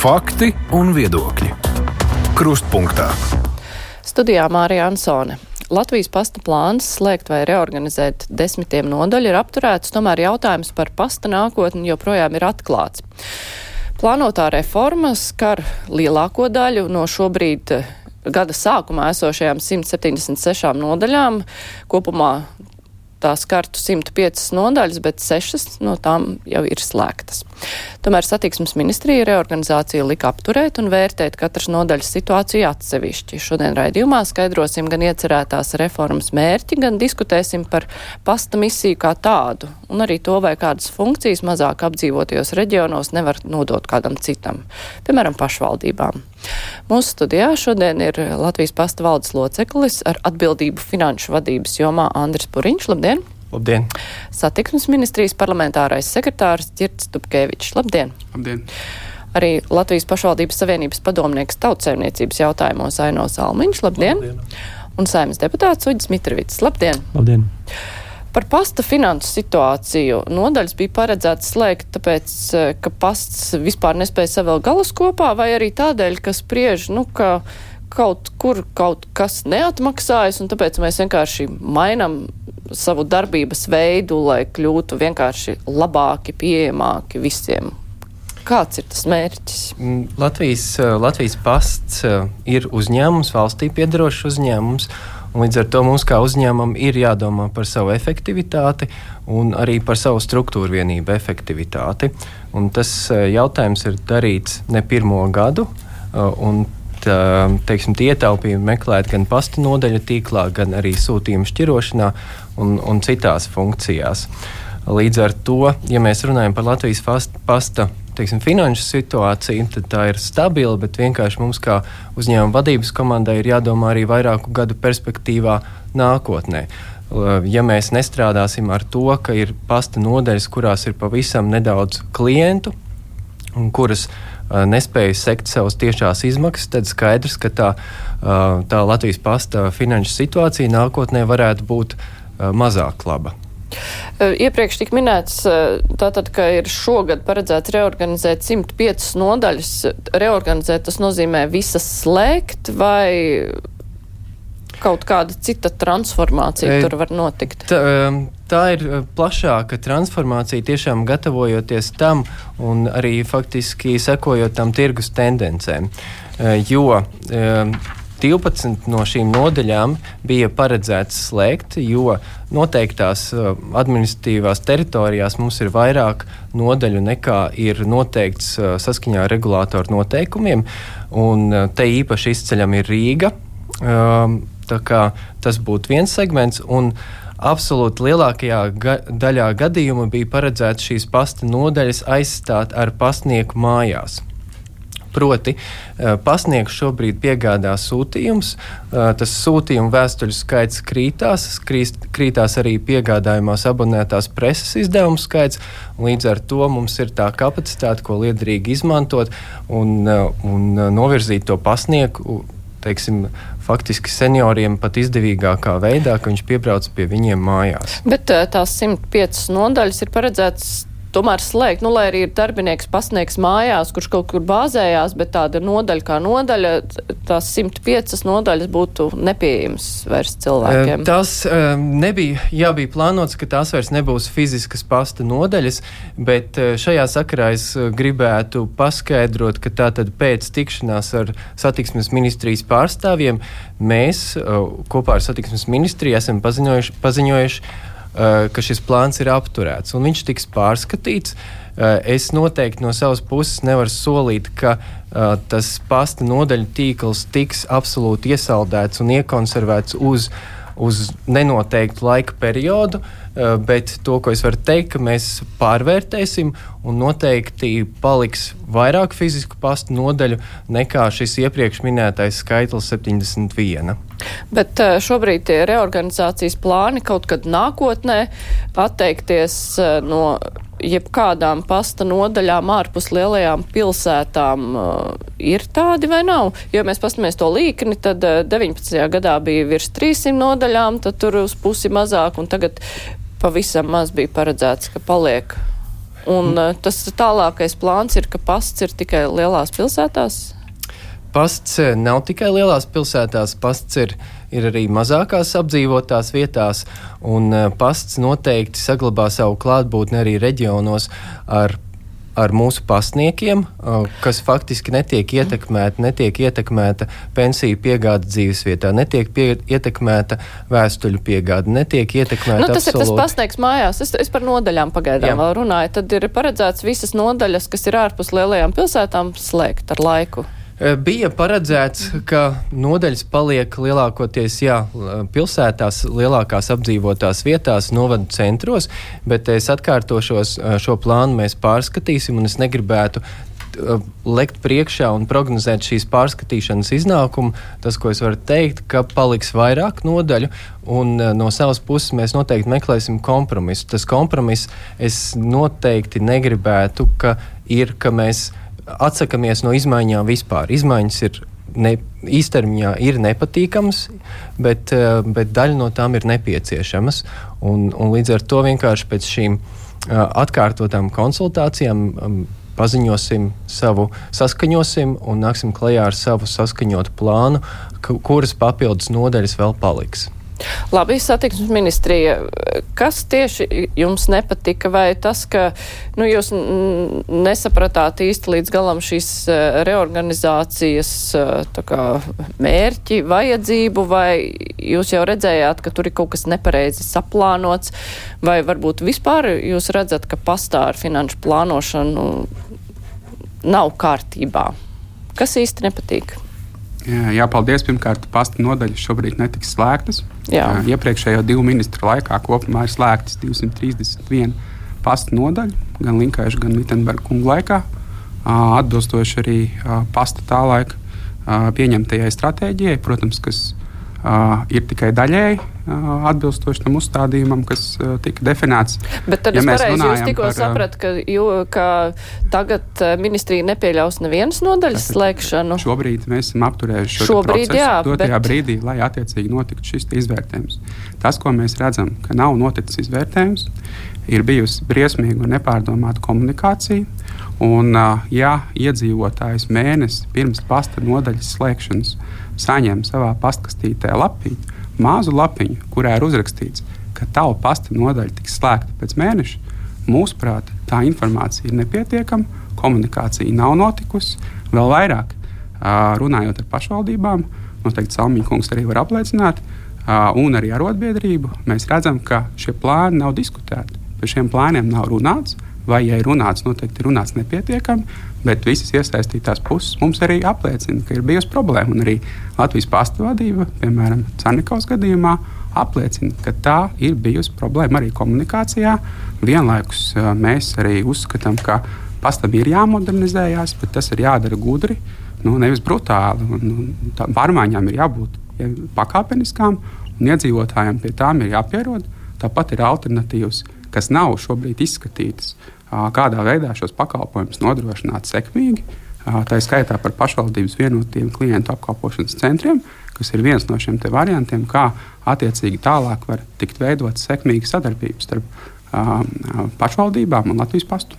Fakti un viedokļi. Krustpunktā. Studijā Mārija Ansone. Latvijas pasta plāns slēgt vai reorganizēt desmitiem nodaļu ir apturēts, tomēr jautājums par pasta nākotni joprojām ir atklāts. Plānotā reforma skar lielāko daļu no šobrīd gada sākumā esošajām 176 nodaļām. Kopumā tās kartu 105 nodaļas, bet 6 no tām jau ir slēgtas. Tomēr satiksmes ministrija reorganizāciju lika apturēt un vērtēt katras nodaļas situāciju atsevišķi. Šodien raidījumā skaidrosim gan iecerētās reformas mērķi, gan diskutēsim par pasta misiju kā tādu, un arī to, vai kādas funkcijas mazāk apdzīvotajos reģionos nevar nodot kādam citam, piemēram, pašvaldībām. Mūsu studijā šodien ir Latvijas pasta valdes loceklis ar atbildību finanšu vadības jomā Andris Puriņš. Labdien! Labdien! Satiksmes ministrijas parlamentārais sekretārs Ģirts Tupkevičs. Labdien! Labdien! Arī Latvijas pašvaldības savienības padomnieks tautsēmniecības jautājumos Ainos Almiņš. Labdien! Labdien. Un saimnes deputāts Uģis Mitrovics. Labdien! Labdien! Par pasta finansu situāciju nodaļas bija paredzēts slēgt, tāpēc, eh, ka pasts vispār nespēja savēl galus kopā, vai arī tādēļ, ka spriež, nu, ka kaut kur kaut kas neatmaksājas, un tāpēc mēs vienkārši mainam savu darbības veidu, lai kļūtu vienkārši labāki, pieejamāki visiem. Kāds ir tas mērķis? Mm, Latvijas, eh, Latvijas pasts eh, ir uzņēmums, valstī piedarošs uzņēmums. Līdz ar to mums kā uzņēmumam ir jādomā par savu efektivitāti un arī par savu struktūru vienību efektivitāti. Un tas e, jautājums ir darīts ne pirmo gadu. E, un tā, teiksim, tie ietaupījumi meklēt gan pasta nodaļa tīklā, gan arī sūtījuma šķirošanā un, un citās funkcijās. Līdz ar to, ja mēs runājam par Latvijas pasta teiksim, finanšu situācija, tad tā ir stabila, bet vienkārši mums, kā uzņēmuma vadības komandai, ir jādomā arī vairāku gadu perspektīvā nākotnē. Ja mēs nestrādāsim ar to, ka ir pasta nodeļas, kurās ir pavisam nedaudz klientu, un kuras uh, nespēja sekt savas tiešās izmaksas, tad skaidrs, ka tā, uh, tā Latvijas pasta finanšu situācija nākotnē varētu būt uh, mazāk laba. Iepriekš tika minēts, tātad, ka ir šogad paredzēts reorganizēt 105 nodaļas. Reorganizēt tas nozīmē visas slēgt vai kaut kāda cita transformācija e, tur var notikt? Tā, tā ir plašāka transformācija, tiešām gatavojoties tam un arī faktiski sekojot tam tirgus tendencēm. Jo 12 no šīm nodaļām bija paredzēts slēgt, jo noteiktās uh, administratīvās teritorijās mums ir vairāk nodaļu nekā ir noteikts uh, saskaņā ar regulātoru noteikumiem. Un uh, te īpaši izceļam ir Rīga. Um, tas būtu viens segments. Un, absolūti lielākajā ga daļā gadījumu bija paredzēts šīs pasta nodaļas aizstāt ar pastnieku mājās. Proti, eh, pasniegs šobrīd piegādā sūtījumus, eh, tas sūtījumu vēstuļu skaits krītās, krīst, krītās arī piegādājumās abonētās preses izdevumu skaits. Līdz ar to mums ir tā kapacitāte, ko liederīgi izmantot un, eh, un novirzīt to pasnieku. Teiksim, faktiski senioriem pat izdevīgākā veidā, ka viņš piebrauc pie viņiem mājās. Bet tās 105 nodaļas ir paredzētas tomēr slēgt, nu, lai arī ir darbinieks pasniegs mājās, kurš kaut kur bāzējās, bet tāda nodaļa kā nodaļa, tās 105 nodaļas būtu nepieejams vairs cilvēkiem. Tas nebija, jā, bija plānots, ka tās vairs nebūs fiziskas pasta nodaļas, bet šajā sakarā es gribētu paskaidrot, ka tātad pēc tikšanās ar satiksmes ministrijas pārstāvjiem mēs kopā ar satiksmes ministriju esam paziņojuši, paziņojuši Eh, ka šis plāns ir apturēts un viņš tiks pārskatīts. Eh, es noteikti no savas puses nevaru solīt, ka uh, tas pasta nodaļu tīkls tiks absolūti iesaldēts un iekonservēts uz, uz nenoteiktu laika periodu, uh, bet to, ko es varu teikt, ka mēs pārvērtēsim un noteikti paliks vairāk fizisku pasta nodaļu nekā šis iepriekš minētais skaitlis 71. Bet eh, šobrīd tie reorganizācijas plāni kaut kad nākotnē atteikties eh, no jebkādām pasta nodaļām ārpus lielajām pilsētām uh, ir tādi vai nav? Jo mēs pastamies to līkni, tad uh, 19. gadā bija virs 300 nodaļām, tad tur uz pusi mazāk, un tagad pavisam maz bija paredzēts, ka paliek Un mm. tas tālākais plāns ir, ka pasts ir tikai lielās pilsētās? Pasts nav tikai lielās pilsētās, pasts ir, ir arī mazākās apdzīvotās vietās, un pasts noteikti saglabā savu klātbūtni arī reģionos ar ar mūsu pasniekiem, kas faktiski netiek ietekmēta, netiek ietekmēta pensiju piegāde dzīvesvietā, netiek pie, ietekmēta vēstuļu piegāde, netiek ietekmēta. Nu, tas absolūti. ir tas pasniegs mājās. Es, es par nodaļām pagaidām Jā. vēl runāju. Tad ir paredzēts visas nodaļas, kas ir ārpus lielajām pilsētām, slēgt ar laiku. Eh, bija paredzēts, ka nodaļas paliek lielākoties jā, pilsētās, lielākās apdzīvotās vietās, novadu centros, bet es atkārtošos, eh, šo plānu mēs pārskatīsim, un es negribētu eh, lekt priekšā un prognozēt šīs pārskatīšanas iznākumu. Tas, ko es varu teikt, ka paliks vairāk nodaļu, un no savas puses mēs noteikti meklēsim kompromisu. Tas kompromiss es noteikti negribētu, ka ir, ka mēs atsakamies no izmaiņām vispār. Izmaiņas ir ne, īstermiņā ir nepatīkamas, bet, eh, bet daļa no tām ir nepieciešamas. Un, un līdz ar to vienkārši pēc šīm eh, atkārtotām konsultācijām um, paziņosim savu, saskaņosim un nāksim klajā ar savu saskaņotu plānu, kuras papildus nodaļas vēl paliks. Labi, satiksmes ministrija, kas tieši jums nepatika, vai tas, ka nu, jūs nesapratāt īsti līdz galam šīs e, reorganizācijas e, kā, mērķi, vajadzību, vai jūs jau redzējāt, ka tur ir kaut kas nepareizi saplānots, vai varbūt vispār jūs redzat, ka pastāv finanšu plānošanu nav kārtībā? Kas īsti nepatīk? Jā, paldies. Pirmkārt, pasta nodaļas šobrīd netiks slēgtas. Jā. Iepriekšējo divu ministru laikā kopumā ir slēgtas 231 pasta nodaļa, gan Linkaiša, gan Vitsenberga kungu laikā. Atbilstoši arī pasta tā laika pieņemtajai stratēģijai, protams, kas ir tikai daļēji atbilstoši tam uzstādījumam, kas uh, tika definēts. Bet tad ja es pareizi jūs tikko par, sapratu, ka, jū, ka tagad ministrija nepieļaus nevienas nodaļas slēgšanu. Šobrīd mēs esam apturējuši šo šobrīd, procesu jā, dotajā bet... brīdī, lai attiecīgi notiktu šis izvērtējums. Tas, ko mēs redzam, ka nav noticis izvērtējums, ir bijusi briesmīga un nepārdomāta komunikācija. Un, ja iedzīvotājs mēnesi pirms pasta nodaļas slēgšanas saņem savā pastkastītē lapiņu, mazu lapiņu, kurā ir uzrakstīts, ka tava pasta nodaļa tiks slēgta pēc mēneša, mūsuprāt, tā informācija ir nepietiekama, komunikācija nav notikusi. Vēl vairāk, runājot ar pašvaldībām, noteikti Salmīna kungs arī var apliecināt, un arī arotbiedrību, mēs redzam, ka šie plāni nav diskutēti. Par šiem plāniem nav runāts vai, ja ir runāts, noteikti runāts nepietiekami, bet visas iesaistītās puses mums arī apliecina, ka ir bijusi problēma. Un arī Latvijas pasta vadība, piemēram, Canikovas gadījumā, apliecina, ka tā ir bijusi problēma arī komunikācijā. Vienlaikus mēs arī uzskatām, ka pastam ir jāmodernizējas, bet tas ir jādara gudri, nu, nevis brutāli. Un, un pārmaiņām ir jābūt pakāpeniskām, un iedzīvotājiem pie tām ir jāpierod. Tāpat ir alternatīvas, kas nav šobrīd izskatītas kādā veidā šos pakalpojumus nodrošināt sekmīgi. Tā ir skaitā par pašvaldības vienotiem klientu apkalpošanas centriem, kas ir viens no šiem variantiem, kā attiecīgi tālāk var tikt veidotas sekmīgas sadarbības starp pašvaldībām un Latvijas pastu.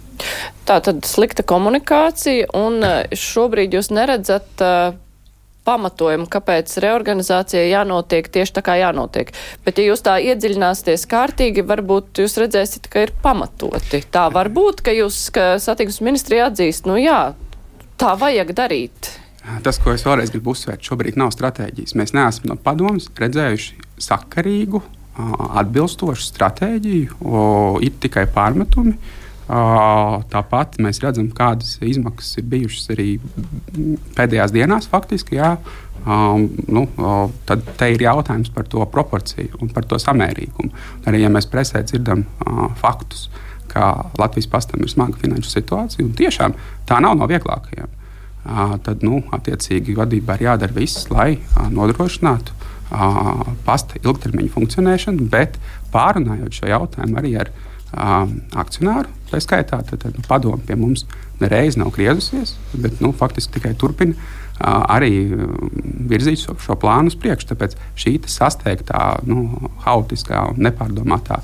Tā tad slikta komunikācija, un šobrīd jūs neredzat pamatojumu, kāpēc reorganizācija jānotiek tieši tā, kā jānotiek. Bet, ja jūs tā iedziļināsieties kārtīgi, varbūt jūs redzēsiet, ka ir pamatoti. Tā var būt, ka jūs, ka satiksmes ministrija atzīst, nu jā, tā vajag darīt. Tas, ko es vēlreiz gribu uzsvērt, šobrīd nav stratēģijas. Mēs neesam no padomus redzējuši sakarīgu, atbilstošu stratēģiju, ir tikai pārmetumi. Tāpat mēs redzam, kādas izmaksas ir bijušas arī pēdējās dienās, faktiski. Jā. Um, nu, tad te ir jautājums par to proporciju un par to samērīgumu. Arī ja mēs presē dzirdam uh, faktus, ka Latvijas pastam ir smaga finanšu situācija, un tiešām tā nav no vieglākajām, uh, tad nu, attiecīgi vadībā ir jādara viss, lai uh, nodrošinātu uh, pasta ilgtermiņa funkcionēšanu, bet pārunājot šo jautājumu arī ar um, akcionāru. Tā skaitā tad, tad, nu, padomu pie mums nereiz nav griezusies, bet nu, faktiski tikai turpina arī virzīt šo, šo plānu uz priekšu. Tāpēc šī sasteigtā, nu, haotiskā un nepārdomātā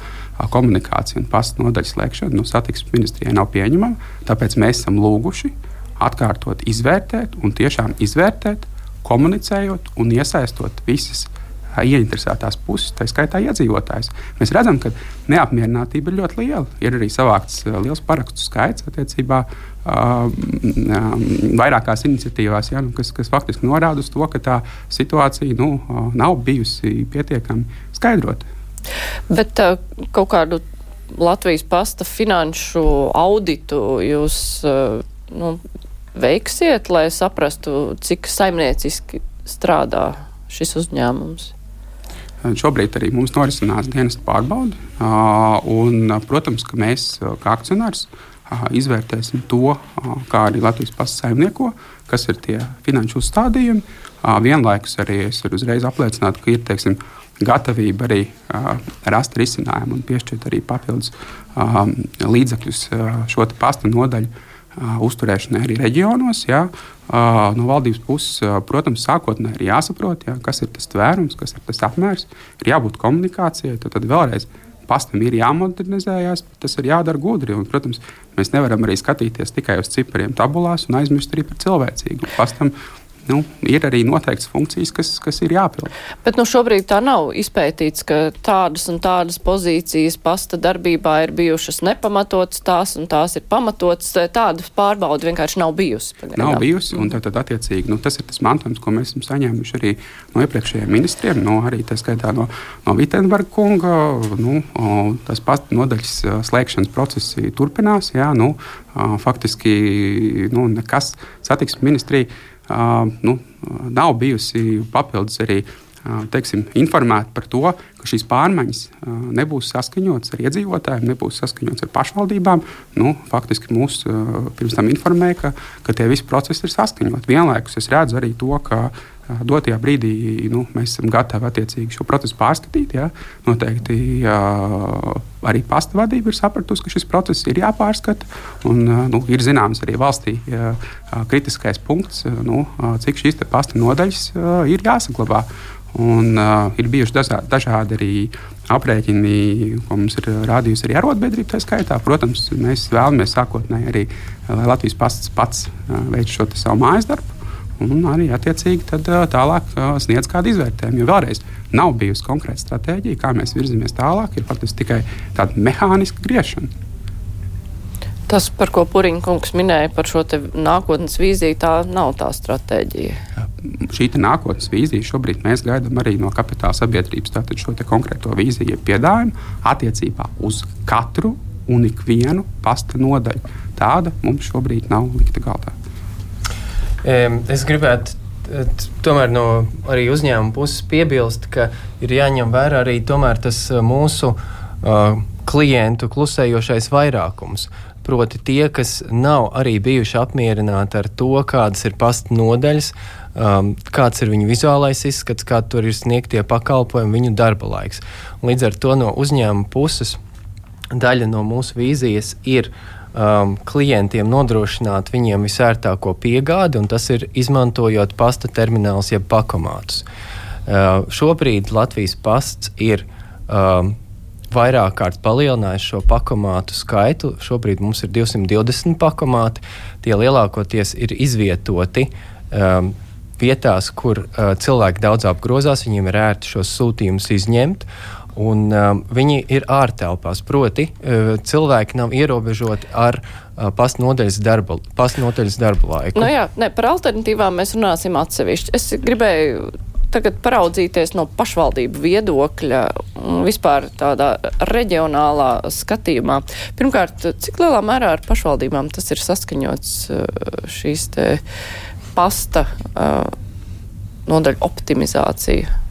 komunikācija un pasta nodaļas slēgšana no nu, satiksmes ministrijai nav pieņemama. Tāpēc mēs esam lūguši atkārtot, izvērtēt un tiešām izvērtēt, komunicējot un iesaistot visas ieinteresētās puses, tā skaitā iedzīvotājs. Mēs redzam, ka neapmierinātība ir ļoti liela. Ir arī savākts liels parakstu skaits attiecībā vairākās iniciatīvās, ja, nu, kas, kas faktiski norāda uz to, ka tā situācija nu, nav bijusi pietiekami skaidrota. Bet uh, kaut kādu Latvijas pasta finanšu auditu jūs uh, nu, veiksiet, lai saprastu, cik saimnieciski strādā šis uzņēmums? Šobrīd arī mums norisinās dienas pārbaude. Un, protams, ka mēs kā akcionārs izvērtēsim to, kā arī Latvijas pasaules saimnieko, kas ir tie finanšu uzstādījumi. Vienlaikus arī es varu uzreiz apliecināt, ka ir teiksim, gatavība arī rast risinājumu un piešķirt arī papildus līdzekļus šo pasta nodaļu uzturēšanai arī reģionos. Ja, no valdības puses, protams, sākotnēji ir jāsaprot, ja, kas ir tas tvērums, kas ir tas apmērs, ir jābūt komunikācijai. Tad, tad vēlreiz pastam ir jāmodernizējas, tas ir jādara gudri. Un, protams, mēs nevaram arī skatīties tikai uz cipariem tabulās un aizmirst arī par cilvēcīgu. Pastam nu, ir arī noteikts funkcijas, kas, kas ir jāpild. Bet nu, šobrīd tā nav izpētīts, ka tādas un tādas pozīcijas pasta darbībā ir bijušas nepamatotas, tās un tās ir pamatotas. Tādas pārbaudas vienkārši nav bijusi. Pagaidām. Nav bijusi, un tad, tad attiecīgi nu, tas ir tas mantojums, ko mēs esam saņēmuši arī no iepriekšējiem ministriem, no arī tā skaitā no, no Vitsenberga kunga. Nu, tas pasta nodaļas slēgšanas procesi turpinās. Jā, nu, faktiski nu, nekas satiksmes ministrija nu, nav bijusi papildus arī teiksim, informēti par to, ka šīs pārmaiņas nebūs saskaņotas ar iedzīvotājiem, nebūs saskaņotas ar pašvaldībām. Nu, faktiski mūs pirms tam informēja, ka, ka tie visi procesi ir saskaņoti. Vienlaikus es redzu arī to, ka dotajā brīdī nu, mēs esam gatavi attiecīgi šo procesu pārskatīt. Ja? Noteikti jā, arī pasta vadība ir sapratusi, ka šis process ir jāpārskata. Un, nu, ir zināms arī valstī jā, kritiskais punkts, nu, cik šīs pasta nodaļas ir jāsaglabā. Un, uh, ir bijuši dažādi, dažādi arī aprēķini, ko mums ir rādījusi arī arotbiedrība. Tā skaitā, protams, mēs vēlamies sākotnēji arī, lai Latvijas pasts pats uh, veic šo savu mājas darbu un arī attiecīgi tad, tālāk sniedz kādu izvērtējumu. Jo vēlreiz nav bijusi konkrēta stratēģija, kā mēs virzamies tālāk, ir faktiski tikai tāda mehāniska griešana. Tas, par ko Puriņš kungs minēja par šo nākotnes vīziju, tā nav tā stratēģija. Šī nākotnes vīzija šobrīd mēs gaidām arī no kapitāla sabiedrības. Tātad šo konkrēto vīziju piedāvājumu attiecībā uz katru un ikvienu pasta nodaļu. Tāda mums šobrīd nav likta galdā. Es gribētu tomēr no arī uzņēmuma puses piebilst, ka ir jāņem vērā arī tas mūsu uh, klientu klusējošais vairākums. Proti, tie, kas nav arī bijuši apmierināti ar to, kādas ir pasta nodaļas, um, kāds ir viņu vizuālais izskats, kā tur ir sniegtie pakalpojumi, viņu darba laiks. Līdz ar to no uzņēmuma puses daļa no mūsu vīzijas ir uh, um, klientiem nodrošināt viņiem visērtāko piegādi, un tas ir izmantojot pasta terminālus jeb pakomātus. Uh, šobrīd Latvijas pasts ir um, vairāk kārt palielinājis šo pakomātu skaitu. Šobrīd mums ir 220 pakomāti. Tie lielākoties ir izvietoti um, vietās, kur uh, cilvēki daudz apgrozās, viņiem ir ērti šos sūtījumus izņemt. Un, um, viņi ir ārtelpās, proti, uh, cilvēki nav ierobežoti ar uh, pasnodeļas darba, pasnodeļas darba laiku. Nu jā, ne, par alternatīvām mēs runāsim atsevišķi. Es gribēju tagad paraudzīties no pašvaldību viedokļa un vispār tādā reģionālā skatījumā. Pirmkārt, cik lielā mērā ar pašvaldībām tas ir saskaņots uh, šīs te pasta uh, nodaļu optimizācija?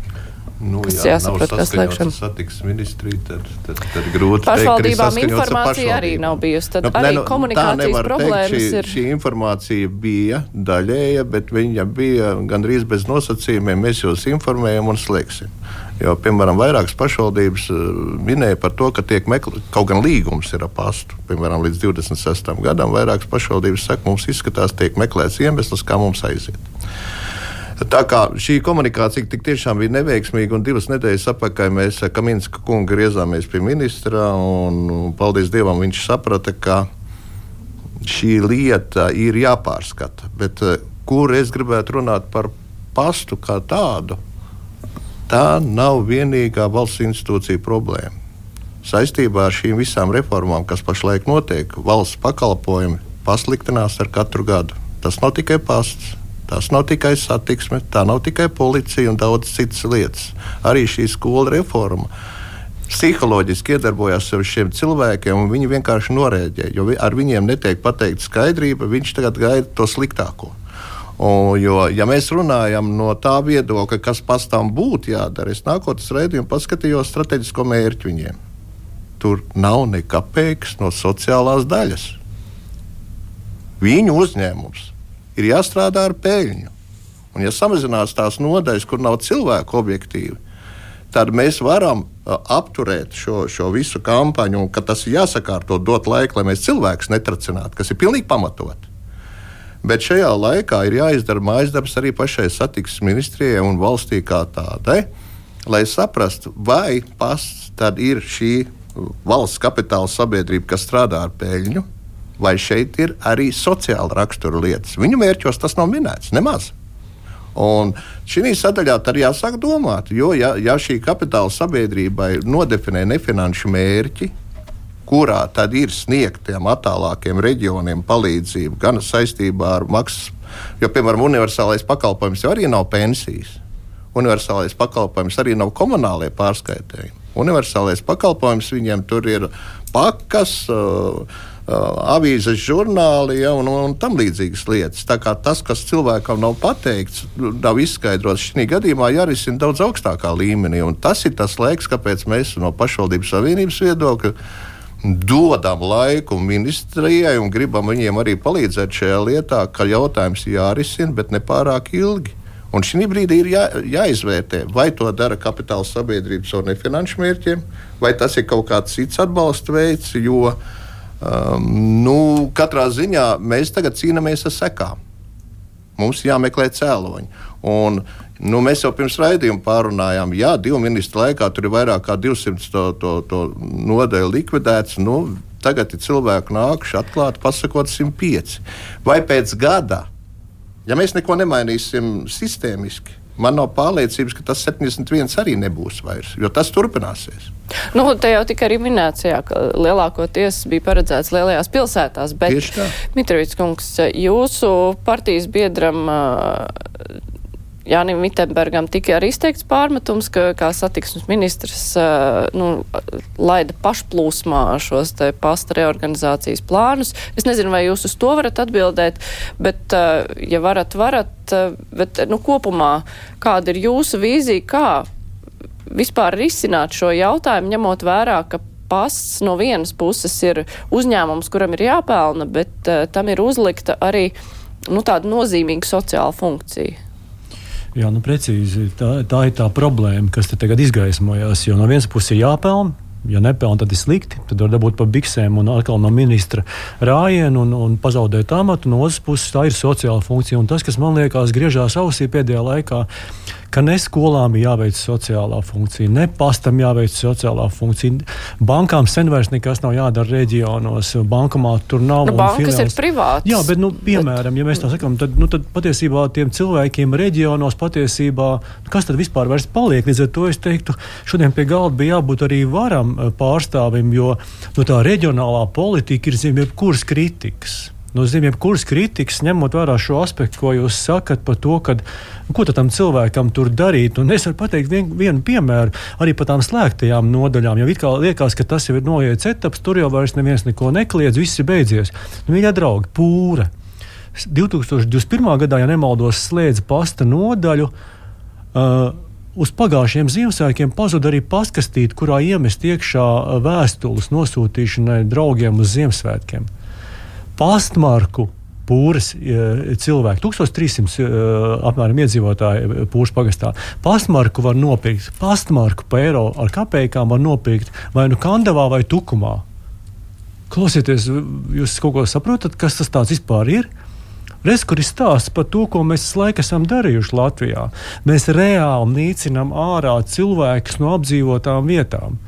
Nu, Kas jā, jāsaprot, kā slēgšana? satiksmes ministriju, tad, tad, tad grūti Pašvaldībām teikt, informācija arī nav bijusi. Tad Nu, arī ne, nu, komunikācijas problēmas teikt, šī, ir. Šī informācija bija daļēja, bet viņa bija gandrīz bez nosacījumiem. Mēs jūs informējam un slēgsim. Jo, piemēram, vairākas pašvaldības eh, minēja par to, ka tiek meklēts kaut gan līgums ir ap pastu. Piemēram, līdz 26. gadam vairākas pašvaldības saka, mums izskatās, tiek meklēts iemesls, kā mums aiziet. Tā kā šī komunikācija tik tiešām bija neveiksmīga, un divas nedēļas atpakaļ mēs ar Kaminska kungu griezāmies pie ministra, un paldies Dievam, viņš saprata, ka šī lieta ir jāpārskata. Bet eh, kur es gribētu runāt par pastu kā tādu, tā nav vienīgā valsts institūcija problēma. Saistībā ar šīm visām reformām, kas pašlaik notiek, valsts pakalpojumi pasliktinās ar katru gadu. Tas nav tikai pasts. Tas nav tikai satiksme, tā nav tikai policija un daudz citas lietas. Arī šī skola reforma psiholoģiski iedarbojās ar šiem cilvēkiem, un viņi vienkārši norēģēja. Jo ar viņiem netiek pateikta skaidrība, viņš tagad gaida to sliktāko. Un, jo, ja mēs runājam no tā viedokļa, kas pastāv būtu jādara, es nākotnes raidījumu paskatījos strateģisko mērķu viņiem. Tur nav nekapēks no sociālās daļas. Viņu uzņēmums ir jāstrādā ar peļņu. Un, ja samazinās tās nodaļas, kur nav cilvēku objektīvi, tad mēs varam apturēt šo, šo visu kampaņu, un ka tas ir jāsakārto, dot laiku, lai mēs cilvēkus netracinātu, kas ir pilnīgi pamatot. Bet šajā laikā ir jāizdara mājas darbs arī pašai satiksmes ministrijai un valstī kā tādai, lai saprastu, vai pasts ir šī valsts kapitāla sabiedrība, kas strādā ar peļņu, vai šeit ir arī sociāla rakstura lietas. Viņu mērķos tas nav minēts nemaz. Un šī sadaļā arī jāsāk domāt, jo ja, ja šī kapitāla sabiedrībai nodefinē nefinanšu mērķi, kurā tad ir sniegtiem attālākiem reģioniem palīdzību gan saistībā ar maksas, jo, piemēram, universālais pakalpojums jau arī nav pensijas. Universālais pakalpojums arī nav komunālie pārskaitējumi. Universālais pakalpojums viņiem tur ir pakas, uh, avīzes, žurnāli ja, un, un tam līdzīgas lietas. Tas, kas cilvēkam nav pateikts, nav izskaidrots, šī gadījumā jārisina daudz augstākā līmenī. Tas ir tas laiks, kāpēc mēs no pašvaldības savienības viedokļa dodam laiku ministrijai un gribam viņiem arī palīdzēt šajā lietā, ka jautājums jārisina, bet ne pārāk ilgi. Un šī brīdī ir jā, jāizvērtē, vai to dara kapitāla sabiedrības un nefinanšu mērķiem, vai tas ir kaut kāds cits atbalsta veids. Jo um, nu, katrā ziņā mēs tagad cīnāmies ar sekām. Mums jāmeklē cēloņi. Un, nu, mēs jau pirms raidījuma pārunājām, ka divu ministru laikā tur ir vairāk kā 200 to, to, to nodeļu likvidēts. Nu, tagad ir cilvēki nākuši atklāti, pasakot 105. Vai pēc gada, ja mēs neko nemainīsim sistēmiski, man nav pārliecības, ka tas 71 arī nebūs vairs, jo tas turpināsies. Nu, te jau tika arī minēts, jā, ka lielākoties bija paredzēts lielajās pilsētās, bet. Mitrovics kungs, jūsu partijas biedram Jānim Vitsenbergam tika arī izteikts pārmetums, ka kā satiksmes ministrs nu, laida pašplūsmā šos te pasta reorganizācijas plānus. Es nezinu, vai jūs uz to varat atbildēt, bet, ja varat, varat, bet, nu, kopumā, kāda ir jūsu vīzija, kā vispār risināt šo jautājumu, ņemot vērā, ka pasts no vienas puses ir uzņēmums, kuram ir jāpelna, bet uh, tam ir uzlikta arī nu, tāda nozīmīga sociāla funkcija. Jā, nu precīzi. Tā, tā ir tā problēma, kas te tagad izgaismojās. Jo no vienas puses ir jāpelnā, ja nepelnā, tad ir slikti. Tad var dabūt pa biksēm un atkal no ministra rājienu un, un pazaudēt amatu. No otras puses, tā ir sociāla funkcija. Un tas, kas man liekas, griežās ausī pēdējā laikā, ka ne skolām ir jāveic sociālā funkcija, ne pastam jāveic sociālā funkcija. Bankām sen vairs nekas nav jādara reģionos. Bankamā tur nav. Nu, bankas filiāls- ir privātas. Jā, bet, nu, piemēram, ja mēs tā sakām, tad, nu, tad patiesībā tiem cilvēkiem reģionos patiesībā, nu, kas tad vispār vairs paliek? Līdz ar to es teiktu, šodien pie galda bija jābūt arī varam eh, pārstāvim, jo nu, tā reģionālā politika ir zem jebkuras kritikas. No zem jebkuras kritikas, ņemot vērā šo aspektu, ko jūs sakat par to, kad, ko tam cilvēkam tur darīt. Un es varu pateikt vien, vienu piemēru arī par tām slēgtajām nodaļām. Jau it kā liekas, ka tas jau ir noiets etaps, tur jau vairs neviens neko nekliedz, viss ir beidzies. Nu, Mīļie draugi, pūra! 2021. gadā, ja nemaldos, slēdza pasta nodaļu. Uh, uz pagājušiem Ziemassvētkiem pazuda arī paskastīte, kurā iemest iekšā vēstules nosūtīšanai draugiem uz Ziemassvētkiem. Pastmarku pūras cilvēki, 1300 apmēram iedzīvotāji pūras pagastā. Pastmarku var nopirkt, pastmarku pa eiro ar kapekām var nopirkt vai nu Kandavā vai Tukumā. Klausieties, jūs kaut ko saprotat, kas tas vispār ir? Reiz, kur ir stāsts par to, ko mēs laikam esam darījuši Latvijā. Mēs reāli nīcinām ārā cilvēkus no apdzīvotām vietām.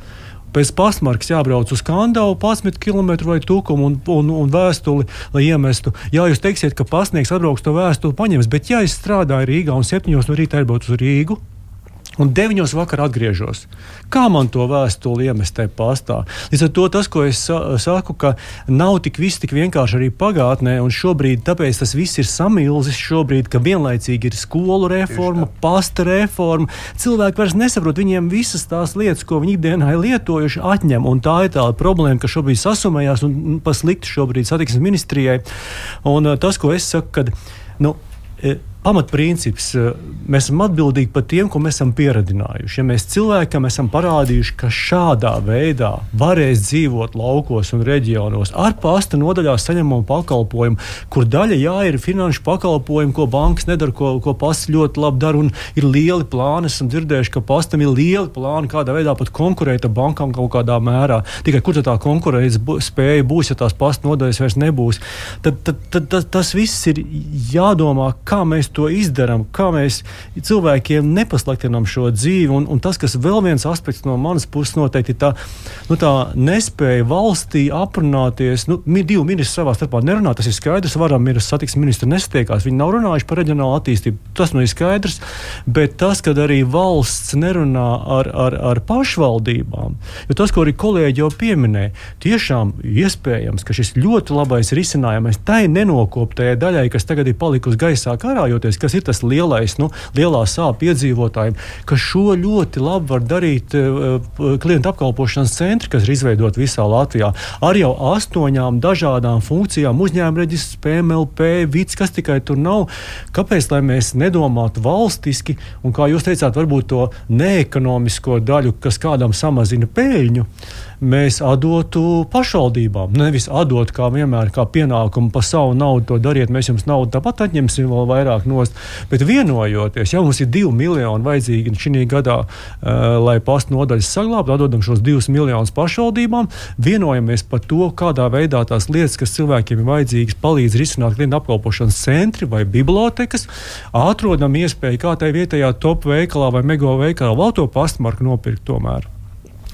Pēc pasmarkas jābrauc uz Kandavu, 11 km vai tukumu un, un, un vēstuli, lai iemestu. Jā, jūs teiksiet, ka pasniegs atbrauks to vēstuli, paņems, bet ja es strādāju Rīgā un 7 no rīta aizbraucu uz Rīgu, un 9 vakarā atgriežos. Kā man to vēstuli iemest tajā pastā? Līdz ar to tas, ko es saku, ka nav tik viss tik vienkārši arī pagātnē, un šobrīd tāpēc tas viss ir samilzis šobrīd, ka vienlaicīgi ir skolu reforma, pasta reforma. Cilvēki vairs nesaprot, viņiem visas tās lietas, ko viņi ikdienā ir lietojuši, atņem, un tā ir tā problēma, ka šobrīd sasumējās un paslikti šobrīd satiksmes ministrijai. Un tas, ko es saku, kad, nu, pamatprincips. Eh, mēs esam atbildīgi par tiem, ko mēs esam pieredzinājuši. Ja mēs cilvēkam esam parādījuši, ka šādā veidā varēs dzīvot laukos un reģionos ar pasta nodaļā saņemamu pakalpojumu, kur daļa jā, ir finanšu pakalpojumi, ko bankas nedara, ko, ko pasts ļoti labi dara, un ir lieli plāni. Esam dzirdējuši, ka pastam ir lieli plāni, kādā veidā pat konkurēt ar bankām kaut kādā mērā. Tikai kur tā konkurētspēja spēja būs, ja tās pasta nodaļas vairs nebūs. Tad, tad, tad, tad tas viss ir jādomā, kā mēs to izdarām, kā mēs cilvēkiem nepasliktinām šo dzīvi. Un, un tas, kas vēl viens aspekts no manas puses noteikti ir tā, nu, tā nespēja valstī aprunāties. Nu, divi ministri savā starpā nerunā, tas ir skaidrs. Varam ir satiksmes ministri nestiekās, viņi nav runājuši par reģionālu attīstību. Tas nu ir skaidrs, bet tas, ka arī valsts nerunā ar, ar, ar pašvaldībām, jo tas, ko arī kolēģi jau pieminēja, tiešām iespējams, ka šis ļoti labais risinājums tai nenokoptajai daļai, kas tagad ir palikusi gaisā karājoties, atcerēties, kas ir tas lielais, nu, lielā sāpju iedzīvotājiem, ka šo ļoti labi var darīt uh, klientu apkalpošanas centri, kas ir izveidoti visā Latvijā, ar jau astoņām dažādām funkcijām, uzņēmuma reģistrs, PMLP, vids, kas tikai tur nav. Kāpēc mēs nedomātu valstiski, un kā jūs teicāt, varbūt to neekonomisko daļu, kas kādam samazina peļņu? mēs atdotu pašvaldībām. Nevis atdot kā vienmēr, kā pienākumu par savu naudu, to dariet, mēs jums naudu tāpat atņemsim vēl vairāk nost. Bet vienojoties, ja mums ir divi miljoni vajadzīgi šī gadā, uh, lai pastu nodaļas saglabātu, atdodam šos divus miljonus pašvaldībām, vienojamies par to, kādā veidā tās lietas, kas cilvēkiem ir vajadzīgas, palīdz risināt klientu apkalpošanas centri vai bibliotekas, atrodam iespēju kā tai vietējā top veikalā vai mego veikalā vēl to pastmarku nopirkt tomēr.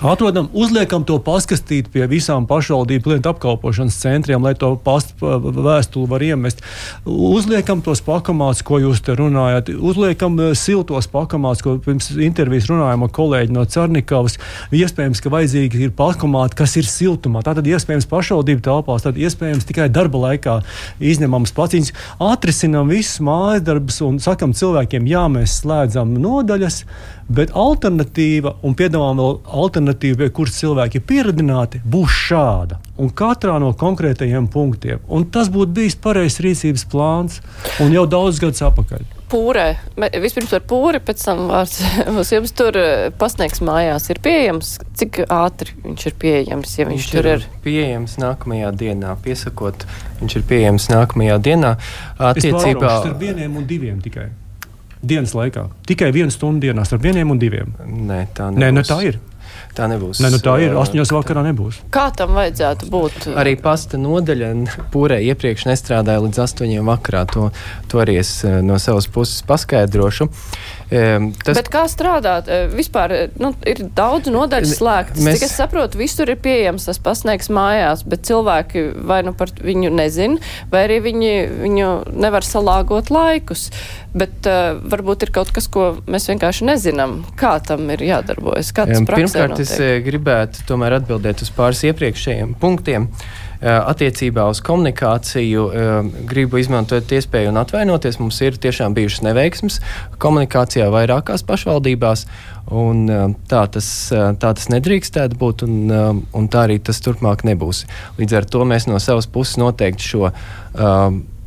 Atrodam, uzliekam to paskastīt pie visām pašvaldību klientu apkalpošanas centriem, lai to pastu vēstuli var iemest. Uzliekam tos pakamāts, ko jūs te runājat. Uzliekam eh, siltos pakamāts, ko pirms intervijas runājām ar kolēģi no Cernikavas. Iespējams, ka vajadzīgi ir pakamāti, kas ir siltumā. Tātad iespējams pašvaldību telpās, tad iespējams tikai darba laikā izņemams paciņas. Atrisinām visus mājas darbus un sakam cilvēkiem, jā, mēs slēdzam nodaļas Bet alternatīva, un piedāvājam vēl alternatīvu, pie kuras cilvēki ir pieredzināti, būs šāda. Un katrā no konkrētajiem punktiem. Un tas būtu bijis pareizs rīcības plāns un jau daudz gadus atpakaļ. Pūrē. Vispirms par pūri, pēc tam vārds mums jums tur eh, pasniegs mājās ir pieejams. Cik ātri viņš ir pieejams, ja viņš, viņš tur ir? ir? Pieejams nākamajā dienā, piesakot, viņš ir pieejams nākamajā dienā. Attiecībā ar vieniem un diviem tikai dienas laikā. Tikai viena stunda dienā starp vieniem un diviem. Nē, tā nebūs. Nē, nu tā ir. Tā nebūs. Nē, nu tā ir. Astoņos vakarā nebūs. Kā tam vajadzētu būt? Arī pasta nodaļa pūrē iepriekš nestrādāja līdz astoņiem vakarā. To, to arī es no savas puses paskaidrošu. Tas... Bet kā strādāt? Vispār nu, ir daudz nodaļu slēgtas. Mēs... Cik es saprotu, visur ir pieejams tas pasniegs mājās, bet cilvēki vai nu par viņu nezin, vai arī viņi viņu nevar salāgot laikus. Bet uh, varbūt ir kaut kas, ko mēs vienkārši nezinām, kā tam ir jādarbojas. Pirmkārt, es gribētu tomēr atbildēt uz pāris iepriekšējiem punktiem. Eh, attiecībā uz komunikāciju eh, gribu izmantot iespēju un atvainoties. Mums ir tiešām bijušas neveiksmes komunikācijā vairākās pašvaldībās. Un, eh, tā, tas, tā tas nedrīkstētu būt, un, un tā arī tas turpmāk nebūs. Līdz ar to mēs no savas puses noteikti šo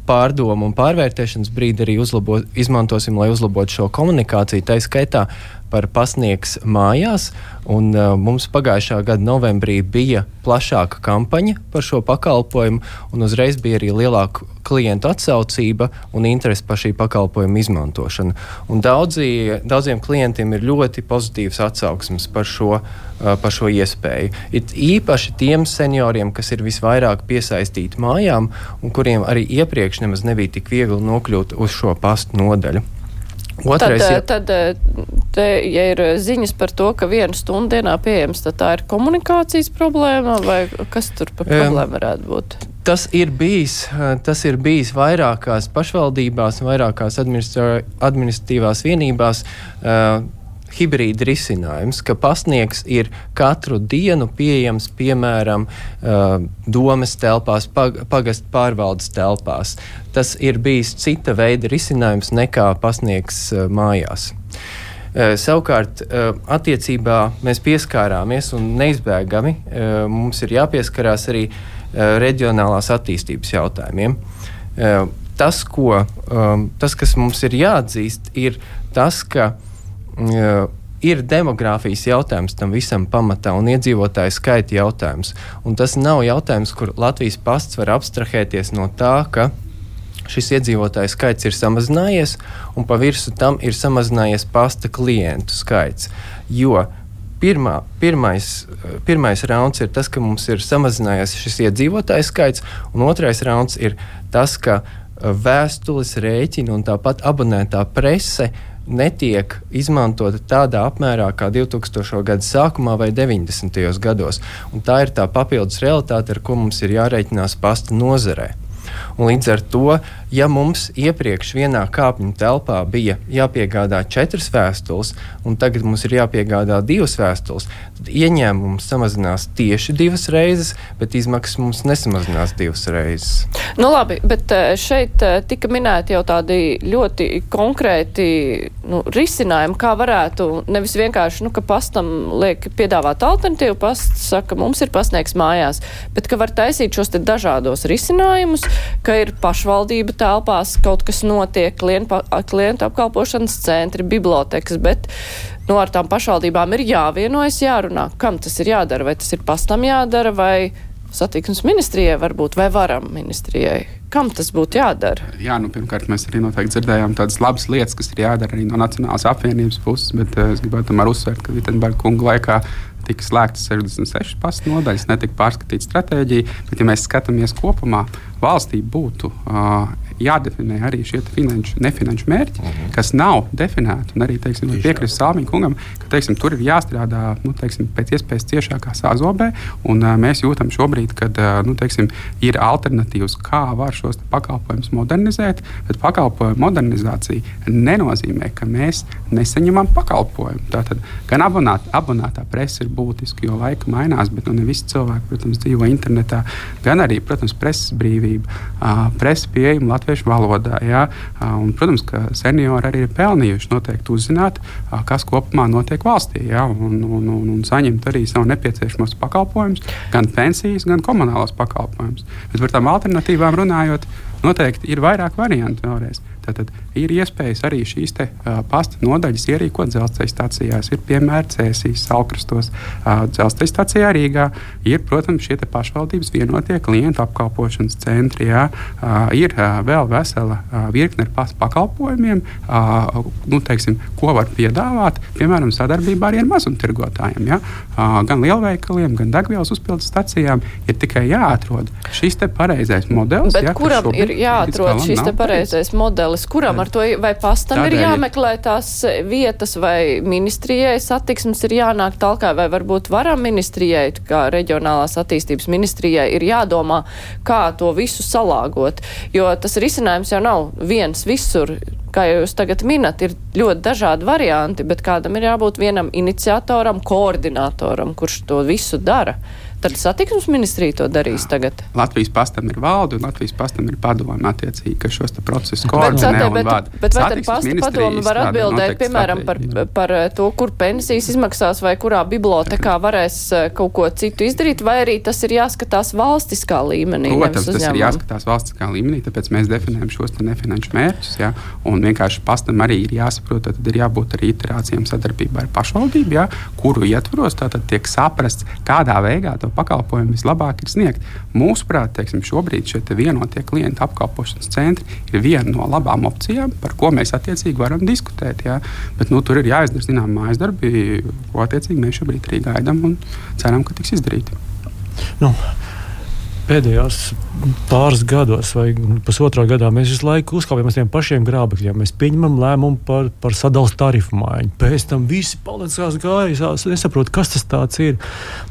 pārdomu un pārvērtēšanas brīdi arī uzlabo, izmantosim, lai uzlabotu šo komunikāciju. Tā skaitā par pasniegs mājās. Un, uh, mums pagājušā gada novembrī bija plašāka kampaņa par šo pakalpojumu, un uzreiz bija arī lielāka klientu atsaucība un interese par šī pakalpojuma izmantošanu. Un daudzi, daudziem klientiem ir ļoti pozitīvs atsauksmes par šo, uh, par šo iespēju. It īpaši tiem senioriem, kas ir visvairāk piesaistīti mājām un kuriem arī iepriekš nemaz nebija tik viegli nokļūt uz šo pastu nodaļu. Otrais, tad, tad te, ja ir ziņas par to, ka viena stunda dienā pieejams, tad tā ir komunikācijas problēma vai kas tur par problēmu varētu būt? Tas ir bijis, tas ir bijis vairākās pašvaldībās, vairākās administratīvās vienībās. Uh, hibrīda risinājums, ka pasniegs ir katru dienu pieejams piemēram domes telpās, pagastu pārvaldes telpās. Tas ir bijis cita veida risinājums nekā pasniegs mājās. Savukārt, attiecībā mēs pieskārāmies un neizbēgami mums ir jāpieskarās arī reģionālās attīstības jautājumiem. Tas, ko, tas, kas mums ir jāatzīst, ir tas, ka ir demogrāfijas jautājums tam visam pamatā un iedzīvotāju skaita jautājums. Un tas nav jautājums, kur Latvijas pasts var abstrahēties no tā, ka šis iedzīvotāju skaits ir samazinājies, un pa virsmu tam ir samazinājies pasta klientu skaits. Jo pirmā, pirmais, pirmais rauns ir tas, ka mums ir samazinājies šis iedzīvotāju skaits, un otrais rauns ir tas, ka vēstules, rēķini un tāpat abonētā prese netiek izmantota tādā apmērā kā 2000. gada sākumā vai 90. gados. Un tā ir tā papildus realitāte, ar ko mums ir jārēķinās pasta nozarē. Un līdz ar to, ja mums iepriekš vienā kāpņu telpā bija jāpiegādā četras vēstules, un tagad mums ir jāpiegādā divas vēstules, tad ieņēmums samazinās tieši divas reizes, bet izmaksas mums nesamazinās divas reizes. Nu, labi, bet eh, šeit eh, tika minēti jau tādi ļoti konkrēti nu, risinājumi, kā varētu nevis vienkārši, nu, ka pastam liek piedāvāt alternatīvu, pasts saka, mums ir pasniegs mājās, bet ka var taisīt šos te dažādos risinājumus, ka ir pašvaldība telpās, kaut kas notiek, klientu, klientu apkalpošanas centri, bibliotekas, bet nu, ar tām pašvaldībām ir jāvienojas, jārunā, kam tas ir jādara, vai tas ir pastam jādara, vai satiksmes ministrijai varbūt, vai varam ministrijai. Kam tas būtu jādara? Jā, nu, pirmkārt, mēs arī noteikti dzirdējām tādas labas lietas, kas ir jādara arī no Nacionālās apvienības puses, bet uh, es gribētu tomēr uzsvērt, ka Vitsenberga kunga laikā tika slēgtas 66 pastu nodaļas, netika pārskatīta stratēģija. Bet, ja mēs skatāmies kopumā, valstī būtu uh, jādefinē arī šie finanšu, nefinanšu mērķi, uh mhm. -huh. kas nav definēti. Arī piekrist Sāmiņa kungam, ka teiksim, tur ir jāstrādā nu, teiksim, pēc iespējas ciešākā sāzobē. Un, uh, mēs jūtam šobrīd, ka nu, teiksim, ir alternatīvas, kā var šos pakalpojumus modernizēt. Bet pakalpojumu modernizācija nenozīmē, ka mēs nesaņemam pakalpojumu. Tātad gan abonāt, abonētā presa ir būtiska, jo laika mainās, bet nu, ne visi cilvēki, protams, dzīvo internetā. Gan arī, protams, preses brīvība, uh, presa pieejama latviešu valodā. Ja? Un, protams, ka seniori arī ir pelnījuši noteikti uzzināt, kas kopumā notiek valstī, ja? un, un, un, un saņemt arī savu nepieciešamos pakalpojumus, gan pensijas, gan komunālos pakalpojumus. Bet par tām alternatīvām runājot, noteikti ir vairāk variantu vēlreiz. Tātad ir iespējas arī šīs te, uh, pasta nodaļas ierīkot dzelzceļa stācijās. Ir piemēram Cēsīs, Salkrastos, uh, dzelzceļa stācijā Rīgā. Ir, protams, šie pašvaldības vienotie klientu apkalpošanas centri. Jā. Uh, ir uh, vēl vesela uh, virkne ar pasta pakalpojumiem, uh, nu, teiksim, ko var piedāvāt, piemēram, sadarbībā arī ar mazumtirgotājiem. Ja? Uh, gan lielveikaliem, gan degvielas uzpildes stacijām ir tikai jāatrod šis pareizais modelis. Bet ja, kuram ir jāatrod šis pareizais modelis? modelis, kuram ar to vai pastam Tādēļ... ir jāmeklē tās vietas, vai ministrijai satiksmes ir jānāk talkā, vai varbūt varam ministrijai, kā reģionālās attīstības ministrijai, ir jādomā, kā to visu salāgot. Jo tas risinājums jau nav viens visur kā jūs tagad minat, ir ļoti dažādi varianti, bet kādam ir jābūt vienam iniciatoram, koordinatoram, kurš to visu dara. Tad satiksmes ministrija to darīs tagad. Latvijas pastam ir valde un Latvijas pastam ir padome attiecīgi, ka šos procesus koordinē bet, bet, bet, bet vai tad pasta padome var atbildēt, piemēram, par, par to, kur pensijas izmaksās vai kurā bibliotekā varēs eh, kaut ko citu izdarīt, vai arī tas ir jāskatās valstiskā līmenī? Protams, tas ir jāskatās valstiskā līmenī, tāpēc mēs definējam šos nefinanšu mērķus, ja, un vienkārši pastam arī ir jāsaprot, tad ir jābūt arī iterācijām sadarbībā ar pašvaldību, ja, kuru ietvaros tiek saprasts, kādā veidā to pakalpojumu vislabāk ir sniegt. Mūsuprāt, teiksim, šobrīd šie te vienotie klientu apkalpošanas centri ir viena no labām opcijām, par ko mēs attiecīgi varam diskutēt. Ja. Bet nu, tur ir jāizdara zināmā mājas darbi, ko attiecīgi mēs šobrīd arī gaidām un ceram, ka tiks izdarīti. Nu, pēdējos pāris gados vai pusotrā gadā mēs visu laiku uzkāpjam uz tiem pašiem grābekļiem. Mēs pieņemam lēmumu par, par sadalījuma tarifu maiņu. Pēc tam visi palicās gājās, nesaprot, kas tas ir.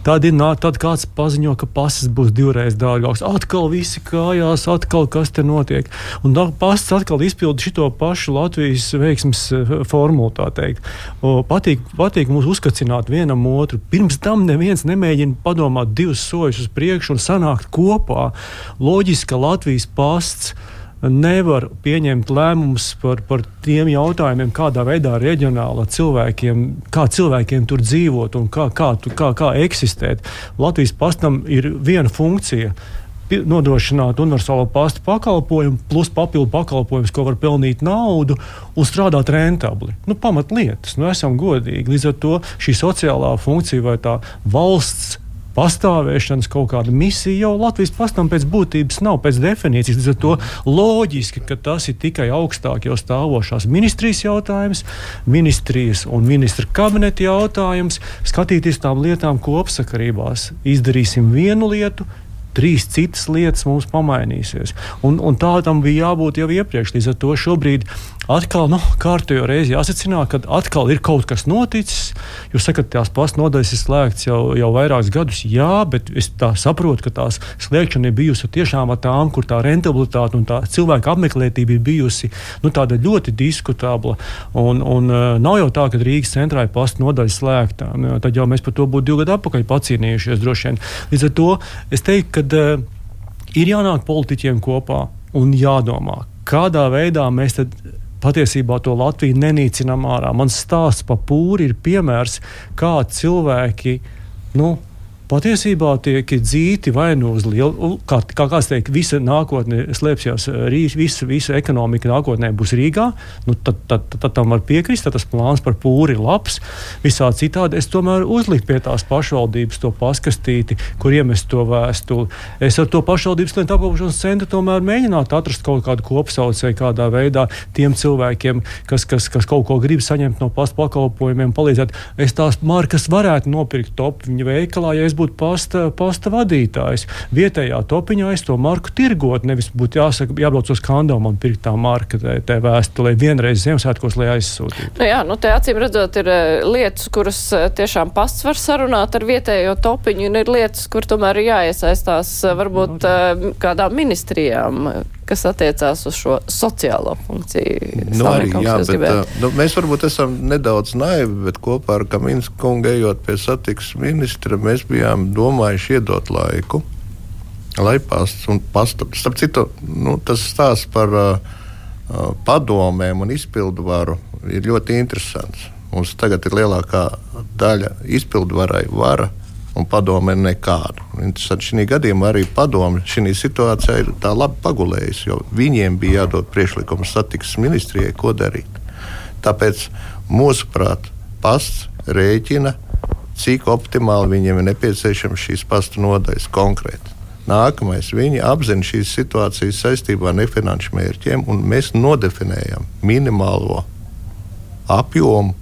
Tad, ir, tad kāds paziņo, ka pasis būs divreiz dārgāks. Atkal visi kājās, atkal kas te notiek. Un pasis atkal izpilda šo pašu Latvijas veiksmes eh, formulu. Patīk, patīk mums uzkacināt vienam otru. Pirms tam neviens nemēģina padomāt divus soļus uz priekšu un sanākt kopā loģiski, ka Latvijas pasts nevar pieņemt lēmumus par, par tiem jautājumiem, kādā veidā reģionāli cilvēkiem, kā cilvēkiem tur dzīvot un kā, kā, kā, kā eksistēt. Latvijas pastam ir viena funkcija nodrošināt universālo pastu pakalpojumu, plus papildu pakalpojumus, ko var pelnīt naudu un strādāt rentabli. Nu, pamatlietas, nu, esam godīgi. Līdz ar to šī sociālā funkcija vai tā valsts pastāvēšanas kaut kāda misija jau Latvijas pastam pēc būtības nav, pēc definīcijas. Līdz ar to loģiski, ka tas ir tikai augstāk jau stāvošās ministrijas jautājums, ministrijas un ministra kabineta jautājums, skatīties tām lietām kopsakarībās. Izdarīsim vienu lietu, trīs citas lietas mums pamainīsies. Un, un tā tam bija jābūt jau iepriekš. Līdz ar to šobrīd atkal nu, kārtējo reizi jāsacināt, ka atkal ir kaut kas noticis. Jūs sakat, tās pastāv nodaļas ir slēgts jau, jau vairākus gadus. Jā, bet es saprotu, ka tās slēgšana ir bijusi tiešām ar tām, kur tā rentabilitāte un tā cilvēka apmeklētība ir bijusi nu, ļoti diskutabla. Un, un, uh, nav jau tā, ka Rīgas centrā ir pastāv nodaļa slēgta. Tad jau mēs par to būtu divu gadu atpakaļ pacīnījušies droši vien. Līdz ar to es teiktu, ka uh, ir jānāk politiķiem kopā un jādomā, kādā veidā mēs tad patiesībā to Latviju nenīcinām ārā. Mans stāsts par pūri ir piemērs, kā cilvēki. Nu, patiesībā tiek dzīti vai nu uz lielu, kā, kā kāds teikt, visa nākotne slēpsies visa, visa ekonomika nākotnē būs Rīgā, nu, tad, tad, tad, tad tam var piekrist, tad tas plāns par pūri ir labs. Visā citādi es tomēr uzliku pie tās pašvaldības to paskastīti, kur iemest to vēstuli. Es ar to pašvaldības klientu apkalpošanas centru tomēr mēģinātu atrast kaut kādu kopsaucēju kādā veidā tiem cilvēkiem, kas, kas, kas kaut ko grib saņemt no pastu pakalpojumiem, palīdzēt. Es tās markas varētu nopirkt top viņa veikalā, ja es būtu pasta, pasta vadītājs. Vietējā topiņā es to marku tirgot, nevis būtu jāsaka, jābrauc uz kandomu un pirkt tā marka, tā, tā vēstule vienreiz Ziemassvētkos, lai aizsūtītu. Nu jā, nu te acīm redzot, ir eh, lietas, kuras eh, tiešām pasts var sarunāt ar vietējo topiņu, un ir lietas, kur tomēr ir jāiesaistās eh, varbūt no, kādām ministrijām kas attiecās uz šo sociālo funkciju. Nu, arī, jā, bet, uh, nu, mēs varbūt esam nedaudz naivi, bet kopā ar Kaminsku kungu ejot pie satiksmes ministra, mēs bijām domājuši iedot laiku, lai pasts un pastāv. Starp citu, nu, tas stāsts par uh, padomēm un izpildu varu ir ļoti interesants. Mums tagad ir lielākā daļa izpildu varai vara un padome nekādu. Šī gadījumā arī padome šī situācijā ir tā labi pagulējusi, jo viņiem bija jādod priekšlikums satiksmes ministrijai, ko darīt. Tāpēc, mūsuprāt, pasts rēķina, cik optimāli viņiem ir nepieciešams šīs pasta nodaļas konkrēti. Nākamais, viņi apzina šīs situācijas saistībā ar nefinanšu mērķiem, un mēs nodefinējam minimālo apjomu,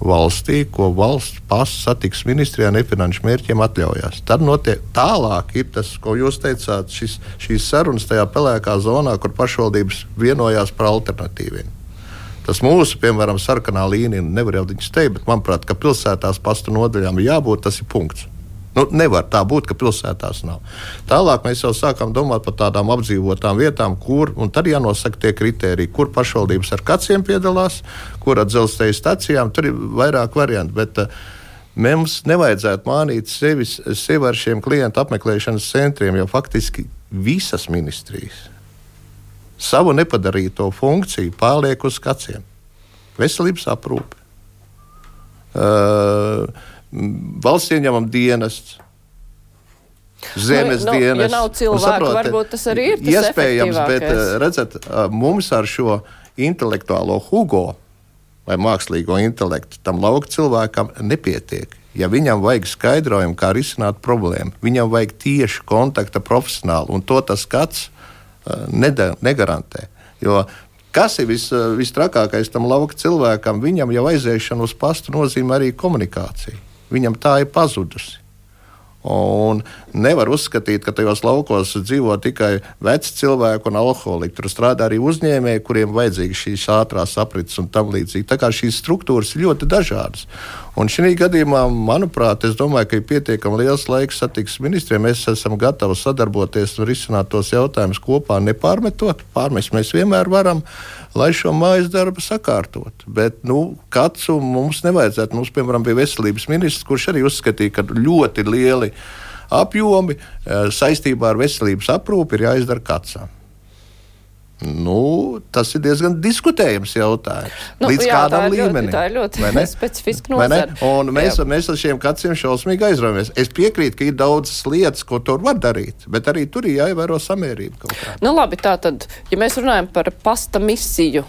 valstī, ko valsts pasas satiksmes ministrijā nefinanšu mērķiem atļaujās. Tad notiek tālāk, ir tas, ko jūs teicāt, šis, šīs sarunas tajā pelēkā zonā, kur pašvaldības vienojās par alternatīviem. Tas mūsu, piemēram, sarkanā līnija, nevar jau viņus teikt, bet manuprāt, ka pilsētās pastu nodaļām ir jābūt, tas ir punkts. Nu, nevar tā būt, ka pilsētās nav. Tālāk mēs jau sākām domāt par tādām apdzīvotām vietām, kur tad jānosaka tie kriteriji, kur pašvaldības ar kaciem piedalās, kur ar dzelzceļa stacijām. Tur ir vairāk variantu. Bet, uh, Mums nevajadzētu mānīt sevi, sevi ar šiem klientu apmeklēšanas centriem, jo faktiski visas ministrijas savu nepadarīto funkciju pārliek uz kaciem. Veselības aprūpe. Uh, valsts ieņemam dienests. Zemes nu, dienas. Ja nav cilvēku, saprot, varbūt tas arī ir. Tas iespējams, bet redzat, mums ar šo intelektuālo hugo vai mākslīgo intelektu tam lauka cilvēkam nepietiek. Ja viņam vajag skaidrojumu, kā risināt problēmu, viņam vajag tieši kontakta profesionālu, un to tas skats uh, negarantē. Jo kas ir vis, vistrakākais tam lauka cilvēkam, viņam jau aiziešana uz pastu nozīmē arī komunikāciju. Viņam tā ir pazudusi. Un nevar uzskatīt, ka tajos laukos dzīvo tikai veci cilvēki un alkoholiķi. Tur strādā arī uzņēmēji, kuriem vajadzīga šīs ātrās aprits un tam līdzīgi. Tā kā šīs struktūras ir ļoti dažādas. Un šī gadījumā, manuprāt, es domāju, ka ir pietiekami liels laiks satiksmes ministriem. Mēs esam gatavi sadarboties un risināt tos jautājumus kopā, nepārmetot. Pārmest mēs vienmēr varam. Uh, lai šo mājas darbu sakārtotu. Bet nu, kāds mums nevajadzētu, mums, piemēram, bija veselības ministrs, kurš arī uzskatīja, ka ļoti lieli apjomi eh, saistībā ar veselības aprūpi ir jāizdara katsam. Nu, tas ir diezgan diskutējams jautājums. Nu, Līdz jā, kādam līmenim. Tā ir ļoti, tā ir ļoti specifiska nozara. Mēs, jā. mēs ar šiem kaciem šausmīgi aizraujamies. Es piekrītu, ka ir daudzas lietas, ko tur var darīt, bet arī tur ir jāievēro samērība. Nu, labi, tā tad, ja mēs runājam par pasta misiju,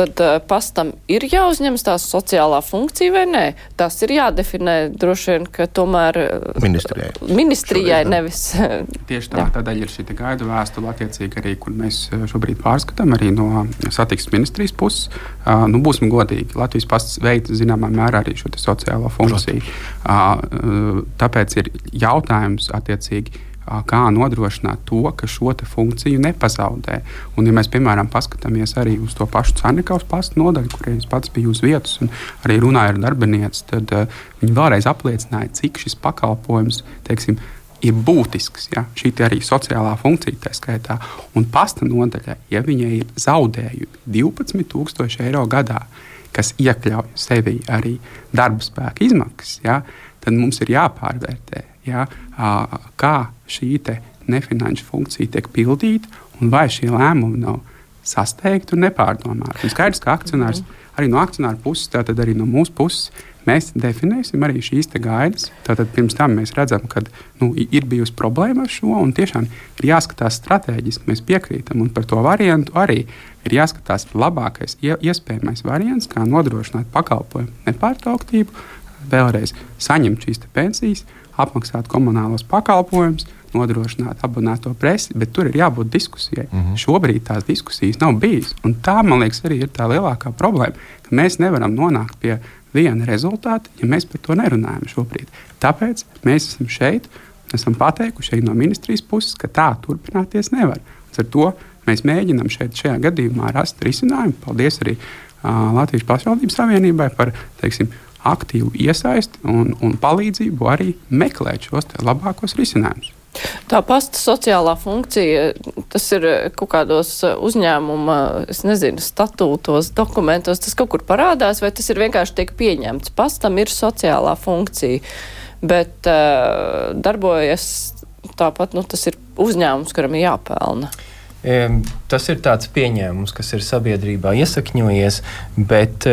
tad uh, pastam ir jāuzņemas tā sociālā funkcija vai nē? Tas ir jādefinē droši vien, ka tomēr uh, ministrijai, ministrijai nevis. Tieši tā, tādēļ ir šī gaida vēstule attiecīgi arī, kur mēs šobrīd pārskatām arī no satiksmes ministrijas puses. Uh, nu, būsim godīgi, Latvijas pasts veids zināmā mērā arī šo sociālo funkciju. Uh, tāpēc ir jautājums attiecīgi kā nodrošināt to, ka šo funkciju nepazaudē. Un, ja mēs, piemēram, paskatāmies arī uz to pašu Cārnikaus pastu nodaļu, kur es pats biju uz vietas un arī runāju ar darbinieci, tad uh, viņi vēlreiz apliecināja, cik šis pakalpojums, teiksim, ir būtisks. Ja? Šī ir arī sociālā funkcija, tā skaitā. Un pasta nodaļai, ja viņai ir zaudējumi 12,000 eiro gadā, kas iekļauj sevi arī darba spēka izmaksas, ja? tad mums ir jāpārvērtē, ja? kā šī nefinanšu funkcija tiek pildīta un vai šie lēmumi nav sasteigti un nepārdomāti. Un skaidrs, ka akcionārs arī no akcionāra puses, tātad arī no mūsu puses, mēs definēsim arī šīs gaidas. Tātad pirms tam mēs redzam, ka nu, ir bijusi problēma ar šo, un tiešām ir jāskatās strateģiski. Mēs piekrītam, un par to variantu arī ir jāskatās labākais, iespējamais variants, kā nodrošināt pakalpojumu nepārtrauktību, vēlreiz saņemt šīs pensijas, apmaksāt komunālos pakalpojumus nodrošināt abonēto presi, bet tur ir jābūt diskusijai. Mm -hmm. Šobrīd tās diskusijas nav bijis. Un tā, man liekas, arī ir tā lielākā problēma, ka mēs nevaram nonākt pie viena rezultāta, ja mēs par to nerunājam šobrīd. Tāpēc mēs esam šeit, esam pateikuši no ministrijas puses, ka tā turpināties nevar. Ar to mēs mēģinām šeit, šajā gadījumā rast risinājumu. Paldies arī uh, Latvijas pašvaldības savienībai par teiksim, aktīvu iesaisti un, un palīdzību arī meklēt šos labākos risinājumus. Tā pasta sociālā funkcija, tas ir kaut kādos uzņēmuma, es nezinu, statūtos, dokumentos, tas kaut kur parādās, vai tas ir vienkārši tiek pieņemts. Pastam ir sociālā funkcija, bet uh, darbojas tāpat, nu, tas ir uzņēmums, kuram ir jāpelna. Tas ir tāds pieņēmums, kas ir sabiedrībā iesakņojies, bet.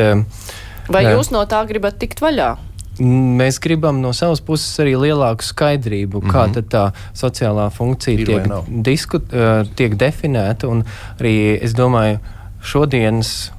Vai jūs no tā gribat tikt vaļā? Mēs gribam no savas puses arī lielāku skaidrību, mm -hmm. kā mhm. tā sociālā funkcija ir tiek, disku, uh, tiek definēta. Arī es domāju, šodienas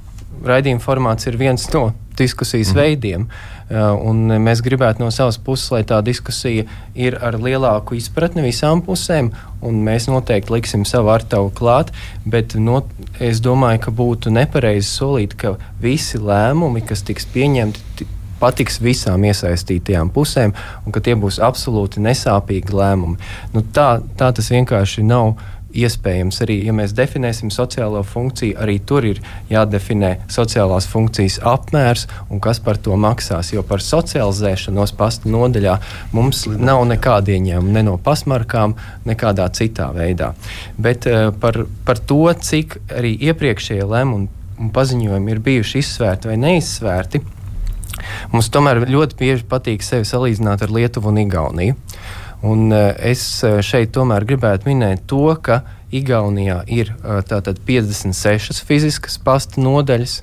raidījuma formāts ir viens no diskusijas mm -hmm. veidiem. Uh, mēs gribētu no savas puses, lai tā diskusija ir ar lielāku izpratni visām pusēm, un mēs noteikti liksim savu ar tavu klāt. Bet no, es domāju, ka būtu nepareizi solīt, ka visi lēmumi, kas tiks pieņemti, patiks visām iesaistītajām pusēm un ka tie būs absolūti nesāpīgi lēmumi. Nu, tā, tā tas vienkārši nav. Iespējams, arī ja mēs definēsim sociālo funkciju, arī tur ir jādefinē sociālās funkcijas apmērs un kas par to maksās. Jo par socializēšanos pasta nodaļā mums nav nekāda ieņēmuma ne no pasmarkām, nekādā citā veidā. Bet uh, par, par to, cik arī iepriekšējie lēmumi un paziņojumi ir bijuši izsvērti vai neizsvērti, Mums tomēr ļoti bieži patīk sevi salīdzināt ar Lietuvu un Igauniju. Un uh, es eh, šeit tomēr gribētu minēt to, ka Igaunijā ir uh, tātad 56 fiziskas pasta nodaļas,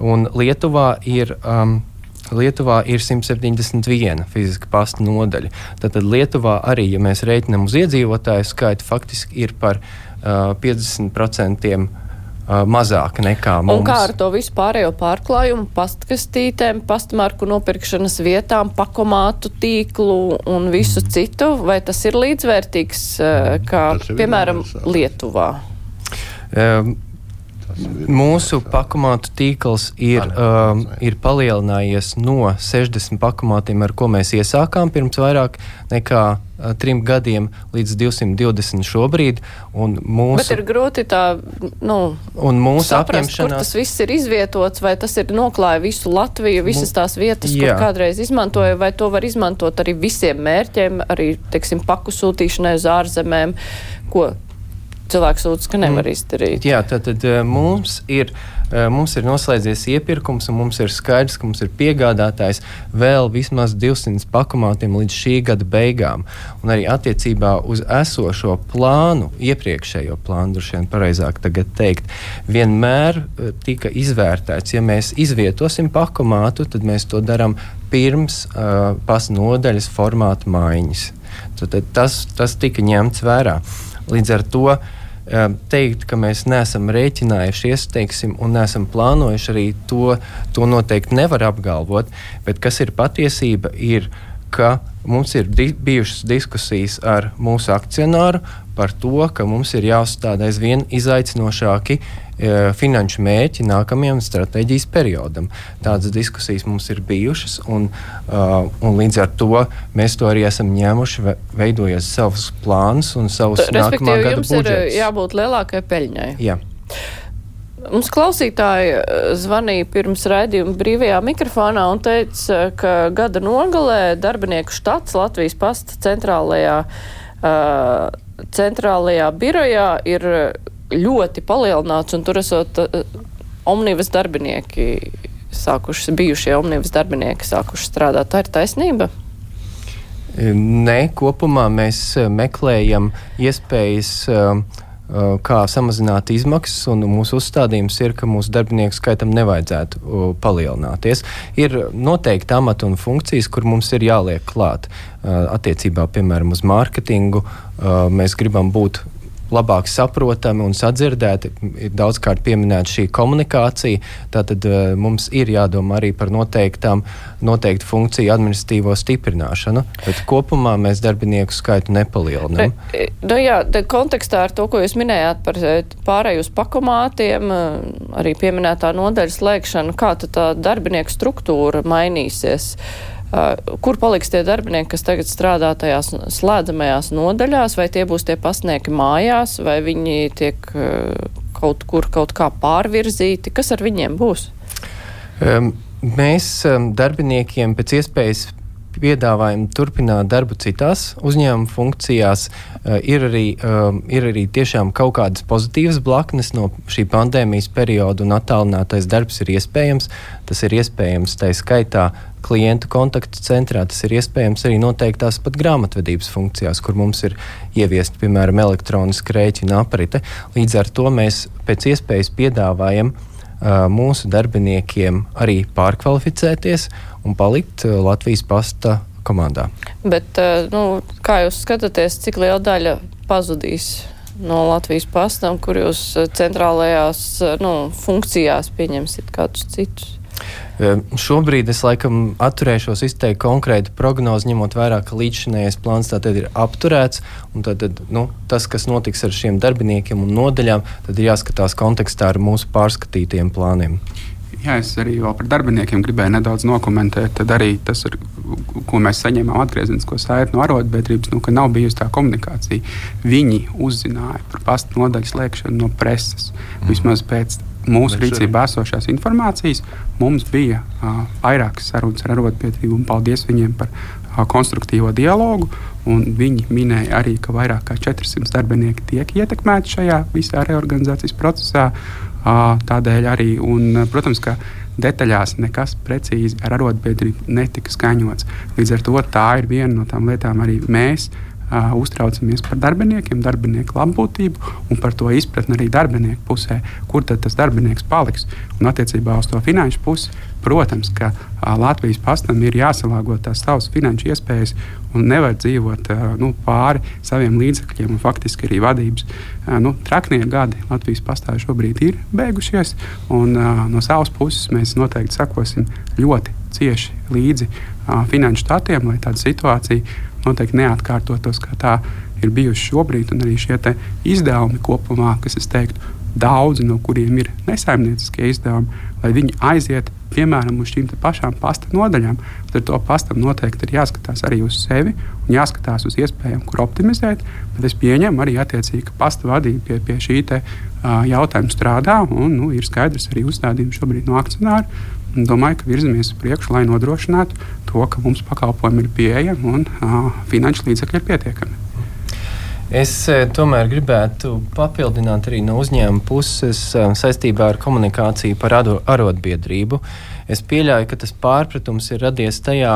un Lietuvā ir um, Lietuvā ir 171 fiziska pasta nodaļa. Tātad Lietuvā arī, ja mēs reiķinām uz iedzīvotāju skaitu, faktiski ir par uh, 50% mazāk nekā mums. Un kā ar to visu pārējo pārklājumu, pastkastītēm, pastmarku nopirkšanas vietām, pakomātu tīklu un visu mm. citu, vai tas ir līdzvērtīgs, kā, piemēram, Lietuvā? Um, Mūsu pakomātu tīkls ir, um, ir palielinājies no 60 pakomātiem, ar ko mēs iesākām pirms vairāk nekā uh, trim gadiem, līdz 220 šobrīd. Mūsu, Bet ir grūti tā, nu, mūsu saprast, apņemšanās... kur tas viss ir izvietots, vai tas ir noklāja visu Latviju, visas tās vietas, Jā. kur kādreiz izmantoja, vai to var izmantot arī visiem mērķiem, arī, teiksim, paku sūtīšanai uz ārzemēm, ko cilvēks sūdz, ka nevar mm. izdarīt. Jā, tad eh, mums ir. Eh, mums ir noslēdzies iepirkums, un mums ir skaidrs, ka mums ir piegādātājs vēl vismaz 200 pakomātiem līdz šī gada beigām. Un arī attiecībā uz esošo plānu, iepriekšējo plānu, droši vien pareizāk teikt, vienmēr eh, tika izvērtēts, ja mēs izvietosim pakomātu, tad mēs to darām pirms uh, pasnodaļas formāta maiņas. Tad, tas, tas tika ņemts vērā. Līdz ar to eh, teikt, ka mēs neesam rēķinājušies teiksim, un neesam plānojuši arī to, to noteikti nevar apgalvot. Bet kas ir patiesība, ir, ka mums ir di bijušas diskusijas ar mūsu akcionāru par to, ka mums ir jāuzstāda aizvien izaicinošāki E, finanšu mērķi nākamajam stratēģijas periodam. Tādas diskusijas mums ir bijušas, un, uh, un līdz ar to mēs to arī esam ņēmuši, veidojot savus plānus un savus nākamā gada jums budžetus. ir jābūt lielākai peļņai. Jā. Mums klausītāji zvanīja pirms raidījuma brīvajā mikrofonā un teica, ka gada nogalē darbinieku štats Latvijas pasta centrālajā, uh, centrālajā birojā ir ļoti palielināts, un tur esot uh, omnibus darbinieki sākuši, bijušie omnibus darbinieki sākuši strādāt. Tā ir taisnība? Nē, kopumā mēs eh, meklējam iespējas, uh, kā samazināt izmaksas, un mūsu uzstādījums ir, ka mūsu darbinieku skaitam nevajadzētu palielināties. Ir noteikti amati un funkcijas, kur mums ir jāliek klāt. Attiecībā, piemēram, uz mārketingu mēs gribam būt labāk saprotami un sadzirdēti. Ir daudzkārt pieminēta šī komunikācija. Tātad uh, mums ir jādomā arī par noteiktām, noteiktu funkciju administratīvo stiprināšanu, bet kopumā mēs darbinieku skaitu nepalielinām. E, nu jā, kontekstā ar to, ko jūs minējāt par e, pārēju uz pakomātiem, arī pieminētā nodaļas slēgšanu, kā tā darbinieku struktūra mainīsies? Uh, Kur paliks tie darbinieki, kas tagad strādā tajās slēdzamajās nodaļās, vai tie būs tie pasnieki mājās, vai viņi tiek kaut kur kaut kā pārvirzīti? Kas ar viņiem būs? Um, mēs um, darbiniekiem pēc iespējas piedāvājam turpināt darbu citās uzņēmuma funkcijās. Uh, ir, arī, um, ir arī tiešām kaut kādas pozitīvas blaknes no šī pandēmijas perioda, un attālinātais darbs ir iespējams. Tas ir iespējams tā skaitā klientu kontaktu centrā. Tas ir iespējams arī noteiktās pat grāmatvedības funkcijās, kur mums ir ieviesta, piemēram, elektroniska rēķina aprite. Līdz ar to mēs pēc iespējas piedāvājam uh, mūsu darbiniekiem arī pārkvalificēties un palikt uh, Latvijas pasta komandā. Bet, uh, nu, kā jūs skatāties, cik liela daļa pazudīs no Latvijas pastām, kur jūs centrālajās nu, funkcijās pieņemsiet kādus citus? Šobrīd es laikam atturēšos izteikt konkrētu prognozi, ņemot vērā, ka līdzšinējais plāns tātad ir apturēts. Tad, tad, nu, tas, kas notiks ar šiem darbiniekiem un nodaļām, tad ir jāskatās kontekstā ar mūsu pārskatītiem plāniem. Jā, es arī par darbiniekiem gribēju nedaudz nokomentēt. Tad arī tas, ir, ko mēs saņēmām atgriezenisko saiti no arotbiedrības, nu, ka nav bijusi tā komunikācija. Viņi uzzināja par pastu nodaļu slēgšanu no preses. Mm. Vismaz pēc mūsu rīcībā esošās informācijas mums bija uh, vairākas sarunas ar arotbiedrību, un paldies viņiem par uh, konstruktīvo dialogu. Viņi minēja arī, ka vairāk kā 400 darbinieki tiek ietekmēti šajā visā reorganizācijas procesā. Uh, tādēļ arī, un, protams, ka detaļās nekas precīzi ar arotbiedrību netika skaņots. Līdz ar to tā ir viena no tām lietām, arī mēs uh, uztraucamies par darbiniekiem, darbinieku labbūtību un par to izpratni arī darbinieku pusē, kur tad tas darbinieks paliks. Un attiecībā uz to finanšu pusi, protams, ka uh, Latvijas pastam ir jāsalāgo tās savas finanšu iespējas un nevar dzīvot uh, nu, pāri saviem līdzekļiem. Faktiski arī vadības uh, nu, traknie gadi Latvijas pastā šobrīd ir beigušies. Un, uh, no savas puses mēs noteikti sakosim ļoti cieši līdzi finanšu statiem, lai tāda situācija noteikti neatkārtotos, kā tā ir bijusi šobrīd. Un arī šie izdevumi kopumā, kas, es teiktu, daudzi no kuriem ir nesaimnieciskie izdevumi, lai viņi aiziet piemēram uz šīm pašām pasta nodaļām. Tad to pastam noteikti ir jāskatās arī uz sevi un jāskatās uz iespējām, kur optimizēt. Bet es pieņemu arī attiecīgi, ka pasta vadība pie, pie šī te, uh, jautājuma strādā un nu, ir skaidrs arī uzstādījumi šobrīd no akcionāra. Domāju, ka virzamies uz priekšu, lai nodrošinātu to, ka mums pakalpojumi ir pieejami un uh, finanšu līdzekļi ir pietiekami. Es tomēr gribētu papildināt arī no uzņēmuma puses saistībā ar komunikāciju par arotbiedrību. Es pieļauju, ka tas pārpratums ir radies tajā,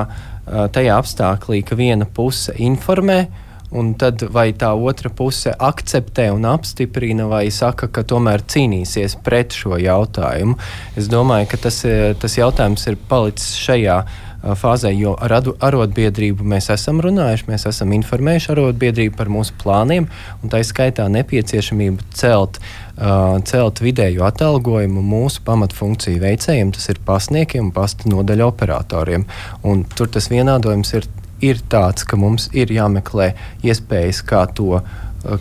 tajā apstākļā, ka viena puse informē, un tad vai tā otra puse akceptē un apstiprina, vai saka, ka tomēr cīnīsies pret šo jautājumu. Es domāju, ka tas, tas jautājums ir palicis šajā fāzē, jo ar arotbiedrību mēs esam runājuši, mēs esam informējuši arotbiedrību par mūsu plāniem, un tā izskaitā nepieciešamību celt, uh, celt vidēju atalgojumu mūsu pamatfunkciju veicējiem, tas ir pasniekiem un pasta nodaļu operatoriem. Un tur tas vienādojums ir, ir tāds, ka mums ir jāmeklē iespējas, kā to,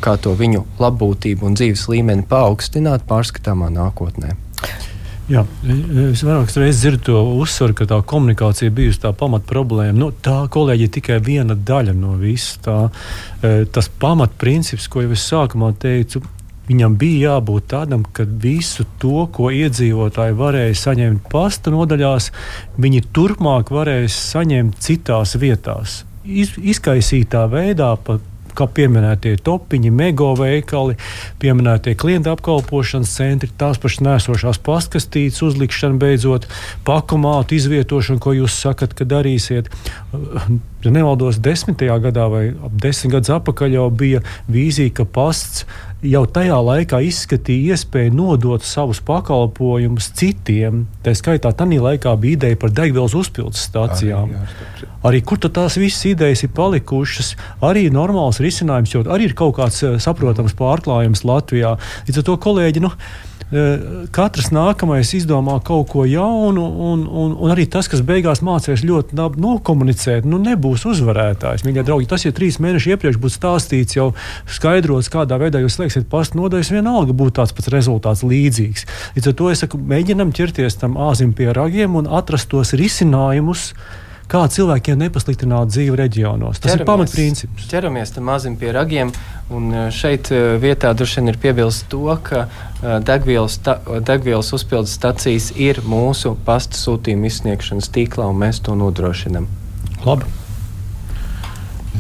kā to viņu labbūtību un dzīves līmeni paaugstināt pārskatāmā nākotnē. Jā, es vairākas reizes dzirdu to uzsvaru, ka tā komunikācija bijusi tā pamat problēma. Nu, tā kolēģi ir tikai viena daļa no visa. Tā, e, tas pamatprincips, ko jau es sākumā teicu, viņam bija jābūt tādam, ka visu to, ko iedzīvotāji varēja saņemt pasta nodaļās, viņi turpmāk varēs saņemt citās vietās. Iz, izkaisītā veidā, pa kā pieminētie topiņi, mego veikali, pieminētie klienta apkalpošanas centri, tās pašas nēsošās pastkastītes uzlikšana, beidzot pakumātu izvietošanu, ko jūs sakat, ka darīsiet. Ja nemaldos, desmitajā gadā vai ap desmit gadus atpakaļ jau bija vīzija, ka pasts jau tajā laikā izskatīja iespēju nodot savus pakalpojumus citiem. Tā skaitā tādā laikā bija ideja par degvielas uzpildes stācijām. Arī, arī kur tās visas idejas ir palikušas, arī normāls risinājums, jo arī ir kaut kāds eh, saprotams pārklājums Latvijā. Līdz ar to kolēģi. Nu, katrs nākamais izdomā kaut ko jaunu, un, un, un arī tas, kas beigās mācīs ļoti labi nokomunicēt, nu, nebūs uzvarētājs. Mīļie draugi, tas, ja trīs mēneši iepriekš būtu stāstīts, jau skaidrots, kādā veidā jūs slēgsiet pastu nodaļas, vienalga būtu tāds pats rezultāts līdzīgs. Līdz ar to es saku, mēģinam ķerties tam āzim pie ragiem un atrast tos risinājumus kā cilvēkiem nepasliktināt dzīvi reģionos. Tas ķeramies, ir pamatprincips. Ķeramies tam mazim pie ragiem, un e, šeit e, vietā droši vien ir piebilst to, ka e, degvielas, ta, degvielas uzpildes stacijas ir mūsu pasta sūtījuma izsniegšanas tīklā, un mēs to nodrošinam. Labi.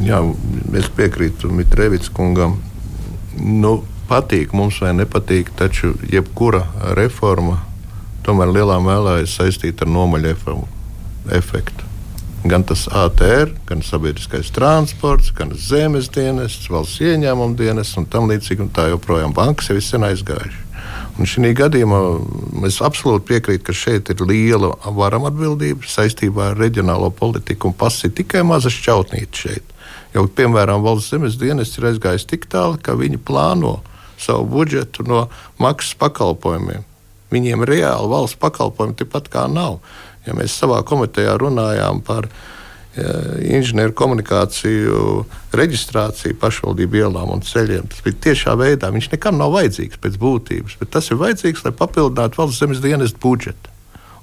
Jā, es piekrītu Mitrēvits kungam. Nu, patīk mums vai nepatīk, taču jebkura reforma tomēr lielā mērā ir saistīta ar nomaļu efektu gan tas ATR, gan sabiedriskais transports, gan zemes dienests, valsts ieņēmuma dienests un tam līdzīgi. Un tā joprojām bankas jau ir sen aizgājušas. Un šī gadījumā es absolūti piekrītu, ka šeit ir liela varama atbildība saistībā ar reģionālo politiku, un pats ir tikai maza šķautnīte šeit. Jo, piemēram, valsts zemes dienests ir aizgājis tik tālu, ka viņi plāno savu budžetu no maksas pakalpojumiem. Viņiem reāli valsts pakalpojumi tepat kā nav. Ja mēs savā komitejā runājām par ja, inženieru komunikāciju reģistrāciju pašvaldību ielām un ceļiem, tas bija tiešā veidā. Viņš nekam nav vajadzīgs pēc būtības, bet tas ir vajadzīgs, lai papildinātu valsts zemes dienestu budžetu.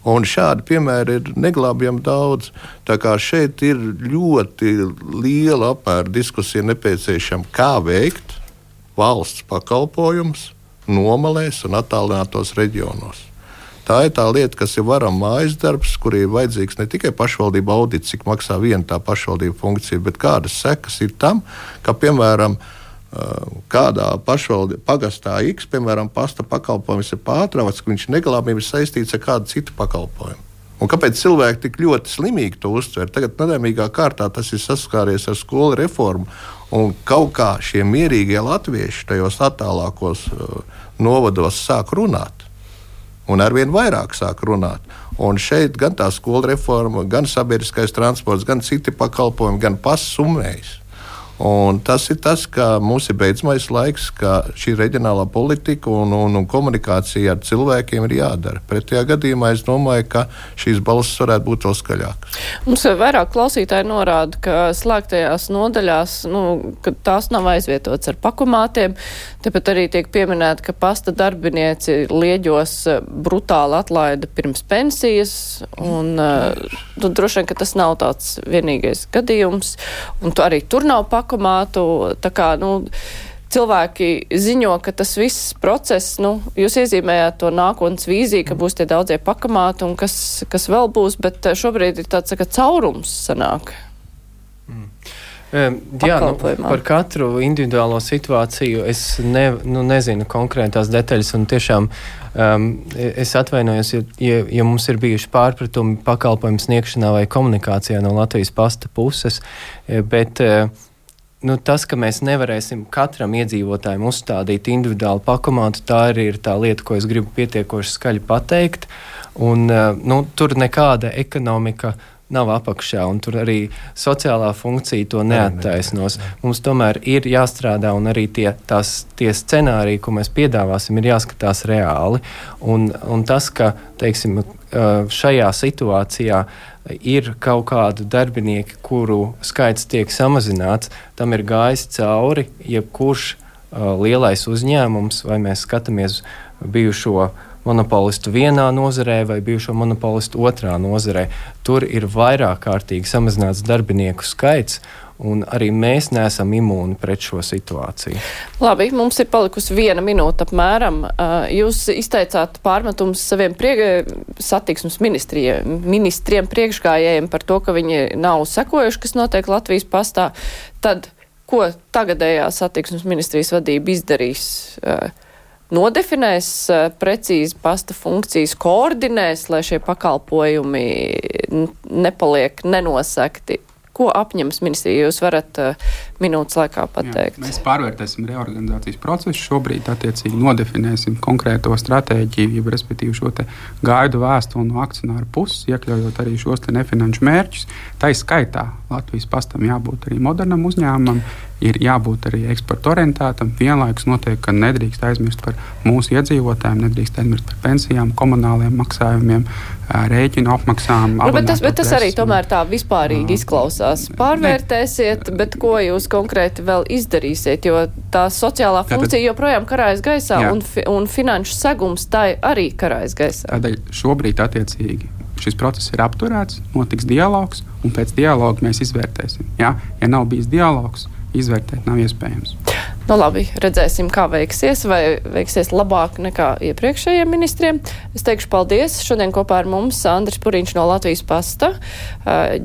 Un šādi piemēri ir neglābjami daudz. Tā kā šeit ir ļoti liela apmēra diskusija nepieciešama, kā veikt valsts pakalpojumus nomalēs un attālinātos reģionos. Tā ir tā lieta, kas ir varam mājas darbs, kur ir vajadzīgs ne tikai pašvaldība audits, cik maksā viena tā pašvaldība funkcija, bet kādas sekas ir tam, ka, piemēram, kādā pašvaldībā, pagastā X, piemēram, pasta pakalpojums ir pārtraukts, ka viņš negalāmība ir saistīts ar kādu citu pakalpojumu. Un kāpēc cilvēki tik ļoti slimīgi to uztver? Tagad, nelaimīgā kārtā, tas ir saskāries ar skolu reformu. Un kaut kā šie mierīgie latvieši tajos attālākos novados sāk runāt. Un arvien vairāk sāk runāt. Un šeit gan tā skola reforma, gan sabiedriskais transports, gan citi pakalpojumi, gan pasumējas. Un tas ir tas, ka mums ir beidzamais laiks, ka šī reģionālā politika un, un, un komunikācija ar cilvēkiem ir jādara. Pretējā gadījumā es domāju, ka šīs balss varētu būt vēl skaļākas. Mums vairāk klausītāji norāda, ka slēgtajās nodaļās, nu, tās nav aizvietotas ar pakumātiem. Tāpat arī tiek pieminēta, ka pasta darbinieci lieģos eh, brutāli atlaida pirms pensijas. Un, uh, nu, droši vien, ka tas nav tāds vienīgais gadījums. Un tu arī tur nav pakomātu. Kā, nu, cilvēki ziņo, ka tas viss process, nu, jūs iezīmējāt to nākotnes vīziju, ka būs tie daudzie pakamāti un kas, kas vēl būs, bet eh, šobrīd ir tāds, ka caurums sanāk. Mm. Jā, nu, par katru individuālo situāciju es ne, nu, nezinu konkrētās detaļas, un tiešām um, es atvainojos, ja, ja, ja mums ir bijuši pārpratumi pakalpojumu sniegšanā vai komunikācijā no Latvijas pasta puses, eh, bet uh, nu, tas, ka mēs nevarēsim katram iedzīvotājam uzstādīt individuālu pakomātu, tā arī ir tā lieta, ko es gribu pietiekoši skaļi pateikt. Un, eh, nu, tur nekāda ekonomika nav apakšā, un tur arī sociālā funkcija to neattaisnos. Mums tomēr ir jāstrādā, un arī tie, tās, tie scenāriji, ko mēs piedāvāsim, ir jāskatās reāli. Un, un tas, ka teiksim, šajā situācijā ir kaut kādi darbinieki, kuru skaits tiek samazināts, tam ir gājis cauri jebkurš lielais uzņēmums, vai mēs skatāmies bijušo monopolistu vienā nozarē vai bijušo monopolistu otrā nozarē. Tur ir vairāk kārtīgi samazināts darbinieku skaits, un arī mēs neesam imūni pret šo situāciju. Labi, mums ir palikusi viena minūte apmēram. Jūs izteicāt pārmetumus saviem priek satiksmes ministriem priekšgājējiem par to, ka viņi nav sekojuši, kas notiek Latvijas pastā. Tad, ko tagadējā satiksmes ministrijas vadība izdarīs? Nodefinēs precīzi pasta funkcijas, koordinēs, lai šie pakalpojumi nepaliek nenosekti Ko apņems ministrija? Jūs varat uh, minūtes laikā pateikt. Jā, mēs pārvērtēsim reorganizācijas procesu. Šobrīd, attiecīgi, nodefinēsim konkrēto stratēģiju, respektīvi šo gaidu vēstuli no akcionāra puses, iekļaujot arī šos nefinanšu mērķus. Tā ir skaitā Latvijas pastam jābūt arī modernam uzņēmumam, ir jābūt arī eksporta orientētam. Vienlaikus noteikti, ka nedrīkst aizmirst par mūsu iedzīvotājiem, nedrīkst aizmirst par pensijām, komunāliem maksājumiem, rēķinu apmaksām. Nu, bet tas, bet tas arī tomēr tā vispārīgi izklausās. Pārvērtēsiet, bet ko jūs konkrēti vēl izdarīsiet, jo tā sociālā funkcija Tātad, joprojām karājas gaisā jā. un, fi, un finanšu segums tai arī karājas gaisā. Tādēļ šobrīd attiecīgi šis process ir apturēts, notiks dialogs, un pēc dialoga mēs izvērtēsim. Ja, ja nav bijis dialogs, izvērtēt nav iespējams. Nu, labi, redzēsim, kā veiksies, vai veiksies labāk nekā iepriekšējiem ministriem. Es teikšu paldies. Šodien kopā ar mums Andris Puriņš no Latvijas pasta,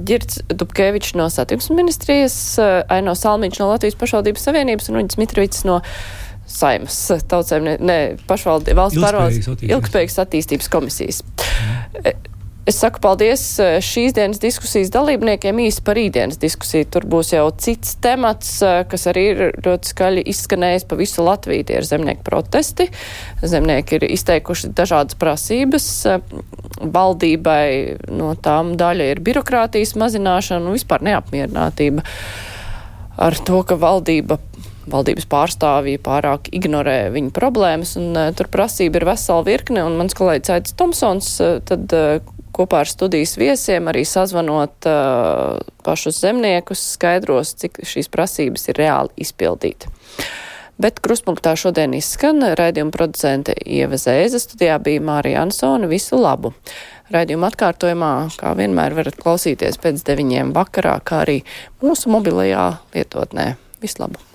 Girts Dubkevičs no satiksmes ministrijas, Aino Salmiņš no Latvijas pašvaldības savienības un Uņģis Mitrovics no Saimas tautsēm, ne, pašvaldības valsts pārvaldes ilgspējīgas attīstības komisijas. Mm. Es saku paldies eh, šīs dienas diskusijas dalībniekiem īsi par rītdienas diskusiju. Tur būs jau cits temats, eh, kas arī ir ļoti skaļi izskanējis pa visu Latviju. Tie ir zemnieku protesti. Zemnieki ir izteikuši dažādas prasības. Eh, valdībai no tām daļa ir birokrātijas mazināšana un vispār neapmierinātība ar to, ka valdība valdības pārstāvji pārāk ignorē viņu problēmas, un uh, tur prasība ir vesela virkne, un mans kolēģis Aits Tomsons uh, tad uh, kopā ar studijas viesiem, arī sazvanot uh, pašus zemniekus, skaidros, cik šīs prasības ir reāli izpildīt. Bet kruspunktā šodien izskan raidījuma producente Ieva Zēza, studijā bija Mārija Ansona. Visu labu! Raidījuma atkārtojumā, kā vienmēr, varat klausīties pēc deviņiem vakarā, kā arī mūsu mobilajā lietotnē. Visu labu!